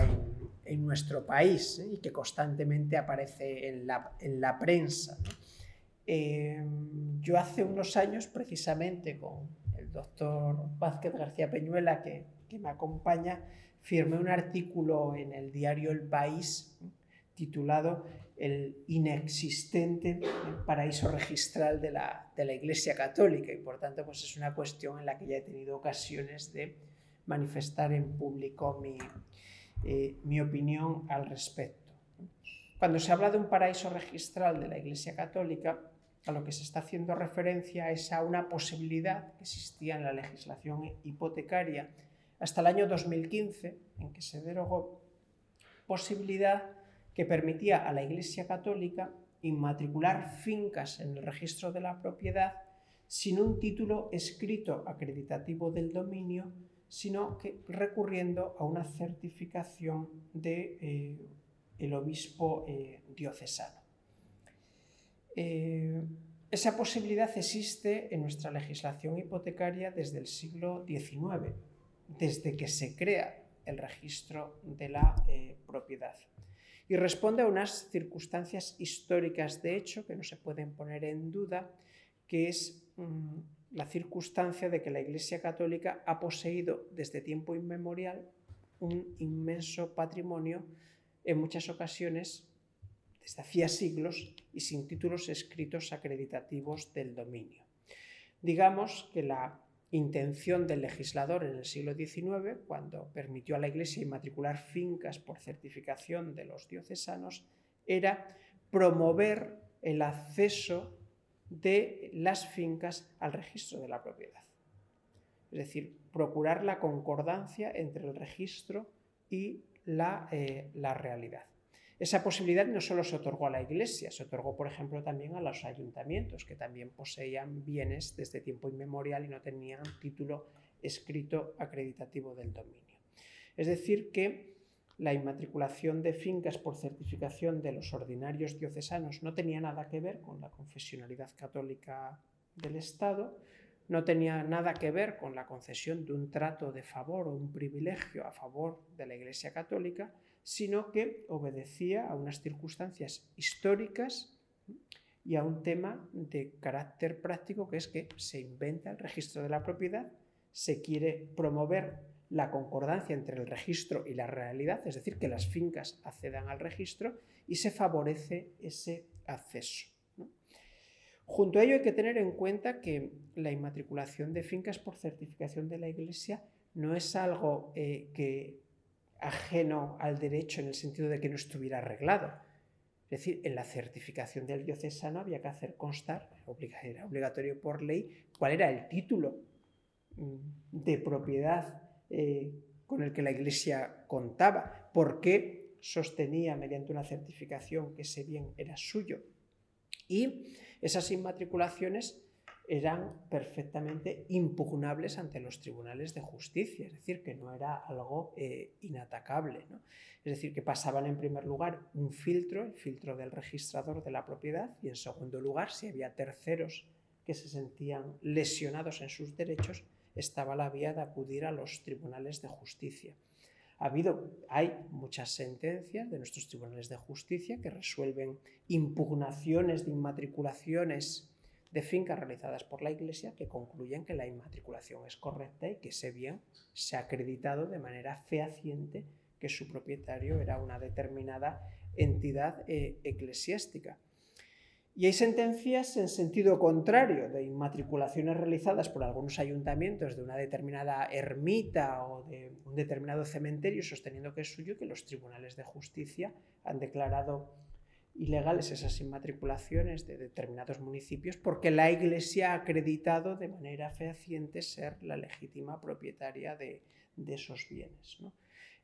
F: en, nuestro país ¿eh? y que constantemente aparece en la, prensa. Eh, yo hace unos años, precisamente con el doctor Vázquez García Peñuela, que, me acompaña, firmé un artículo en el diario El País titulado El inexistente paraíso registral de la, de la Iglesia Católica y por tanto pues es una cuestión en la que ya he tenido ocasiones de manifestar en público eh, mi, opinión al respecto. Cuando se habla de un paraíso registral de la Iglesia Católica, a lo que se está haciendo referencia es a una posibilidad que existía en la legislación hipotecaria hasta el año 2015, en que se derogó posibilidad que permitía a la Iglesia Católica inmatricular fincas en el registro de la propiedad sin un título escrito acreditativo del dominio sino que recurriendo a una certificación de, eh, obispo eh, diocesano. Eh, esa posibilidad existe en nuestra legislación hipotecaria desde el siglo XIX, desde que se crea el registro de la propiedad. Y responde a unas circunstancias históricas de hecho que no se pueden poner en duda, que es mm, la circunstancia de que la Iglesia Católica ha poseído desde tiempo inmemorial un inmenso patrimonio, en muchas ocasiones desde hacía siglos y sin títulos escritos acreditativos del dominio. Digamos que la intención del legislador en el siglo XIX, cuando permitió a la Iglesia inmatricular fincas por certificación de los diocesanos, era promover el acceso de las fincas al registro de la propiedad. Es decir, procurar la concordancia entre el registro y la, eh, la, realidad. Esa posibilidad no solo se otorgó a la Iglesia, se otorgó, por ejemplo, también a los ayuntamientos, que también poseían bienes desde tiempo inmemorial y no tenían título escrito acreditativo del dominio. Es decir, que la inmatriculación de fincas por certificación de los ordinarios diocesanos no tenía nada que ver con la confesionalidad católica del Estado, no tenía nada que ver con la concesión de un trato de favor o un privilegio a favor de la Iglesia Católica, sino que obedecía a unas circunstancias históricas y a un tema de carácter práctico que es que se inventa el registro de la propiedad, se quiere promover la concordancia entre el registro y la realidad, es decir, que las fincas accedan al registro y se favorece ese acceso. Junto a ello hay que tener en cuenta que la inmatriculación de fincas por certificación de la Iglesia no es algo eh, que ajeno al derecho en el sentido de que no estuviera arreglado. Es decir, en la certificación del diocesano había que hacer constar, era obligatorio por ley, cuál era el título mm, de propiedad eh, con el que la Iglesia contaba, por qué sostenía mediante una certificación que ese bien era suyo. Y esas inmatriculaciones eran perfectamente impugnables ante los tribunales de justicia, es decir, que no era algo eh, inatacable. Es decir, que pasaban en primer lugar un filtro, el filtro del registrador de la propiedad, y en segundo lugar, si había terceros que se sentían lesionados en sus derechos, estaba la vía de acudir a los tribunales de justicia. Ha habido, hay muchas sentencias de nuestros tribunales de justicia que resuelven impugnaciones de inmatriculaciones de fincas realizadas por la Iglesia que concluyen que la inmatriculación es correcta y que ese bien se ha acreditado de manera fehaciente que su propietario era una determinada entidad eh, eclesiástica. Y hay sentencias en sentido contrario de inmatriculaciones realizadas por algunos ayuntamientos de una determinada ermita o de un determinado cementerio sosteniendo que es suyo que los tribunales de justicia han declarado ilegales esas inmatriculaciones de determinados municipios porque la Iglesia ha acreditado de manera fehaciente ser la legítima propietaria de, esos bienes.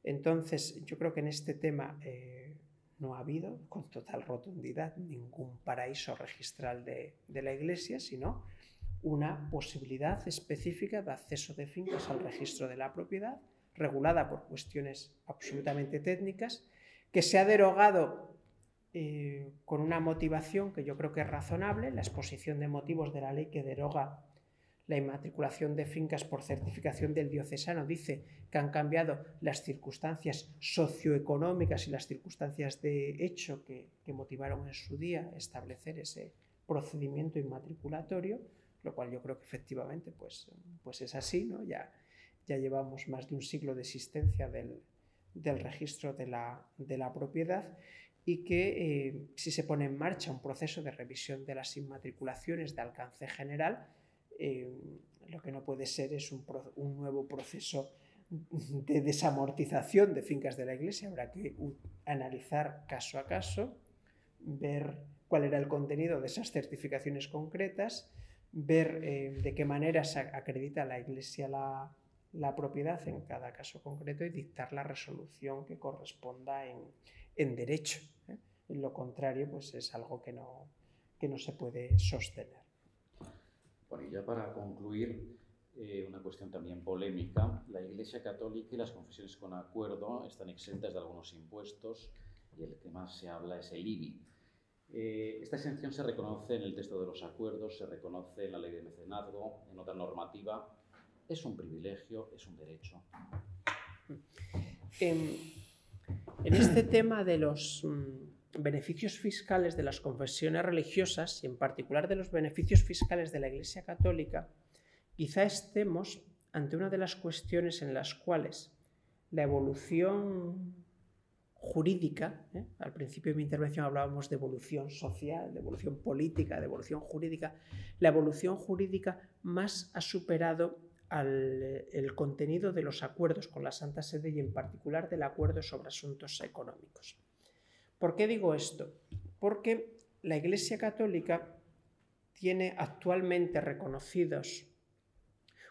F: Entonces, yo creo que en este tema eh, no ha habido con total rotundidad ningún paraíso registral de, la Iglesia, sino una posibilidad específica de acceso de fincas al registro de la propiedad, regulada por cuestiones absolutamente técnicas, que se ha derogado eh, con una motivación que yo creo que es razonable, la exposición de motivos de la ley que deroga la inmatriculación de fincas por certificación del diocesano dice que han cambiado las circunstancias socioeconómicas y las circunstancias de hecho que, motivaron en su día establecer ese procedimiento inmatriculatorio, lo cual yo creo que efectivamente pues, pues es así, ¿no? ya, ya llevamos más de un siglo de existencia del, registro de la, de la propiedad y que eh, si se pone en marcha un proceso de revisión de las inmatriculaciones de alcance general, eh, lo que no puede ser es un, nuevo proceso de desamortización de fincas de la Iglesia. Habrá que analizar caso a caso, ver cuál era el contenido de esas certificaciones concretas, ver eh, de qué manera se acredita la Iglesia la, propiedad en cada caso concreto y dictar la resolución que corresponda en, derecho. ¿eh? Lo contrario, pues es algo que no, que no se puede sostener.
C: Bueno, y ya para concluir, eh, una cuestión también polémica. La Iglesia Católica y las confesiones con acuerdo están exentas de algunos impuestos y el que más se habla es el IBI. Eh, esta exención se reconoce en el texto de los acuerdos, se reconoce en la ley de mecenazgo, en otra normativa. ¿Es un privilegio? ¿Es un derecho?
F: Em, en este tema de los mm, beneficios fiscales de las confesiones religiosas y en particular de los beneficios fiscales de la Iglesia Católica, quizá estemos ante una de las cuestiones en las cuales la evolución jurídica, ¿eh? al principio de mi intervención hablábamos de evolución social, de evolución política, de evolución jurídica, la evolución jurídica más ha superado al el contenido de los acuerdos con la Santa Sede y en particular del acuerdo sobre asuntos económicos. ¿Por qué digo esto? Porque la Iglesia Católica tiene actualmente reconocidos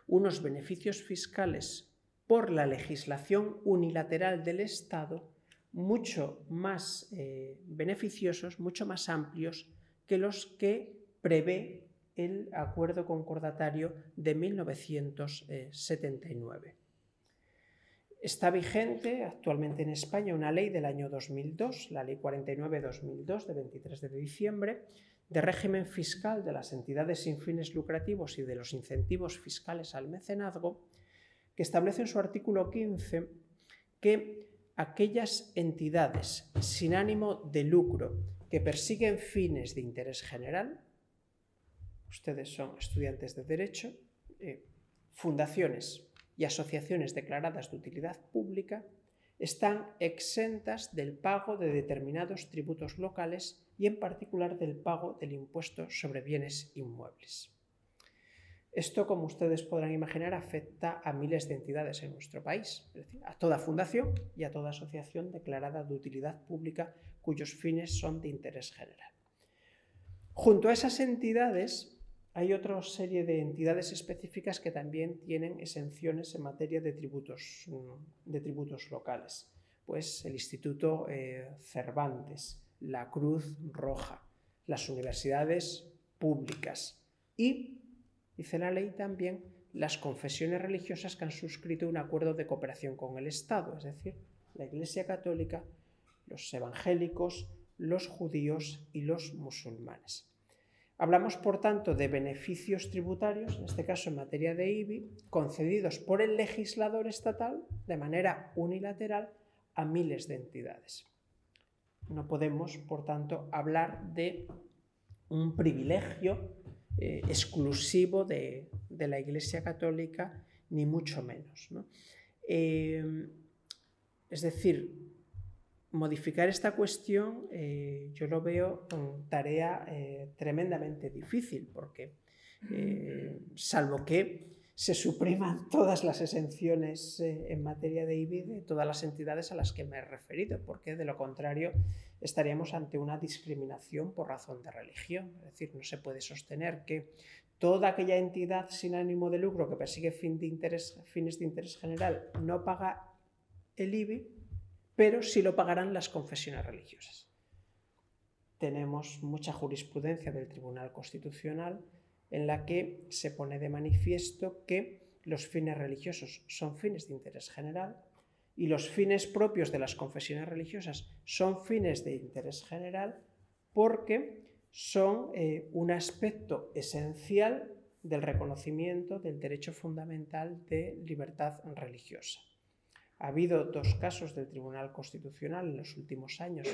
F: unos beneficios fiscales por la legislación unilateral del Estado mucho más eh, beneficiosos, mucho más amplios que los que prevé el acuerdo concordatario de 1979. Está vigente actualmente en España una ley del año 2002, la Ley 49-2002 de 23 de diciembre, de régimen fiscal de las entidades sin fines lucrativos y de los incentivos fiscales al mecenazgo, que establece en su artículo 15 que aquellas entidades sin ánimo de lucro que persiguen fines de interés general, ustedes son estudiantes de Derecho, eh, fundaciones y asociaciones declaradas de utilidad pública, están exentas del pago de determinados tributos locales y en particular del pago del impuesto sobre bienes inmuebles. Esto, como ustedes podrán imaginar, afecta a miles de entidades en nuestro país, es decir, a toda fundación y a toda asociación declarada de utilidad pública cuyos fines son de interés general. Junto a esas entidades hay otra serie de entidades específicas que también tienen exenciones en materia de tributos, mm, locales. Pues el Instituto eh, Cervantes, la Cruz Roja, las universidades públicas y, dice la ley también, las confesiones religiosas que han suscrito un acuerdo de cooperación con el Estado, es decir, la Iglesia Católica, los evangélicos, los judíos y los musulmanes. Hablamos, por tanto, de beneficios tributarios, en este caso en materia de IBI, concedidos por el legislador estatal de manera unilateral a miles de entidades. No podemos, por tanto, hablar de un privilegio eh, exclusivo de, la Iglesia Católica, ni mucho menos. Eh, es decir, modificar esta cuestión eh, yo lo veo una tarea eh, tremendamente difícil porque eh, salvo que se supriman todas las exenciones en materia de IBI de todas las entidades a las que me he referido, porque de lo contrario estaríamos ante una discriminación por razón de religión. Es decir, no se puede sostener que toda aquella entidad sin ánimo de lucro que persigue fin de interés, fines de interés general no paga el IBI pero sí lo pagarán las confesiones religiosas. Tenemos mucha jurisprudencia del Tribunal Constitucional en la que se pone de manifiesto que los fines religiosos son fines de interés general y los fines propios de las confesiones religiosas son fines de interés general porque son eh, un aspecto esencial del reconocimiento del derecho fundamental de libertad religiosa. Ha habido dos casos del Tribunal Constitucional en los últimos años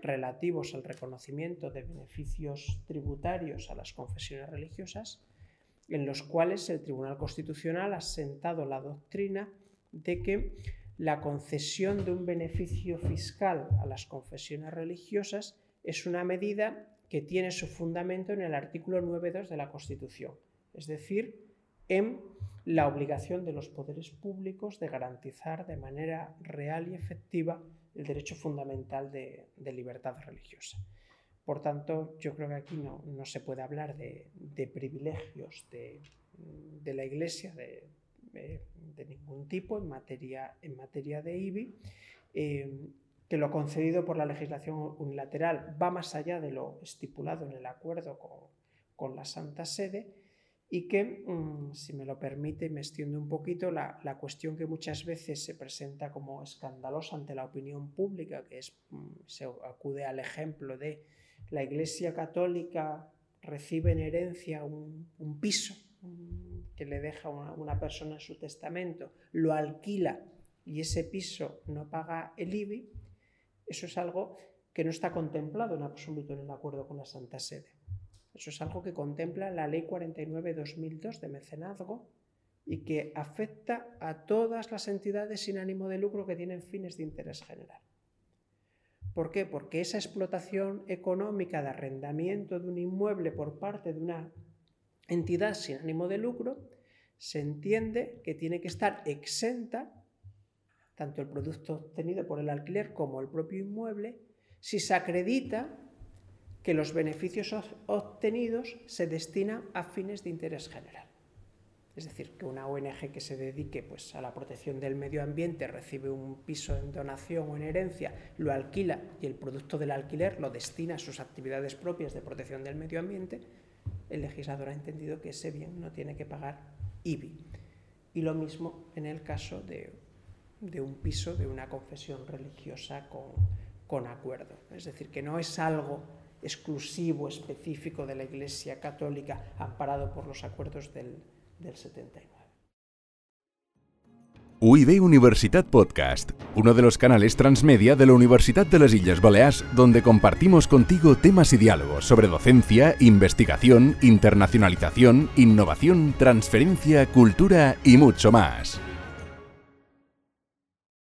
F: relativos al reconocimiento de beneficios tributarios a las confesiones religiosas, en los cuales el Tribunal Constitucional ha sentado la doctrina de que la concesión de un beneficio fiscal a las confesiones religiosas es una medida que tiene su fundamento en el artículo 9.2 de la Constitución, es decir, en la obligación de los poderes públicos de garantizar de manera real y efectiva el derecho fundamental de, libertad religiosa. Por tanto, yo creo que aquí no, se puede hablar de, privilegios de, la Iglesia de, ningún tipo en materia, en materia de IBI, eh, que lo concedido por la legislación unilateral va más allá de lo estipulado en el acuerdo con la Santa Sede y que, mm, si me lo permite, me extiendo un poquito, la, cuestión que muchas veces se presenta como escandalosa ante la opinión pública, que es, mm, se acude al ejemplo de la Iglesia Católica recibe en herencia un, piso mm, que le deja una, una persona en su testamento, lo alquila y ese piso no paga el IBI, eso es algo que no está contemplado en absoluto en el acuerdo con la Santa Sede. Eso es algo que contempla la Ley 49-2002 de mecenazgo y que afecta a todas las entidades sin ánimo de lucro que tienen fines de interés general. ¿Por qué? Porque esa explotación económica de arrendamiento de un inmueble por parte de una entidad sin ánimo de lucro se entiende que tiene que estar exenta, tanto el producto obtenido por el alquiler como el propio inmueble, si se acredita que los beneficios obtenidos se destinan a fines de interés general. Es decir, que una ONG que se dedique pues, a la protección del medio ambiente recibe un piso en donación o en herencia, lo alquila y el producto del alquiler lo destina a sus actividades propias de protección del medio ambiente, el legislador ha entendido que ese bien no tiene que pagar IBI. Y lo mismo en el caso de de un piso de una confesión religiosa con, con acuerdo. Es decir, que no es algo exclusivo, específico de la Iglesia Católica, amparado por los acuerdos del, del 79.
A: UIB Universitat Podcast, uno de los canales transmedia de la Universidad de las Islas Baleares, donde compartimos contigo temas y diálogos sobre docencia, investigación, internacionalización, innovación, transferencia, cultura y mucho más.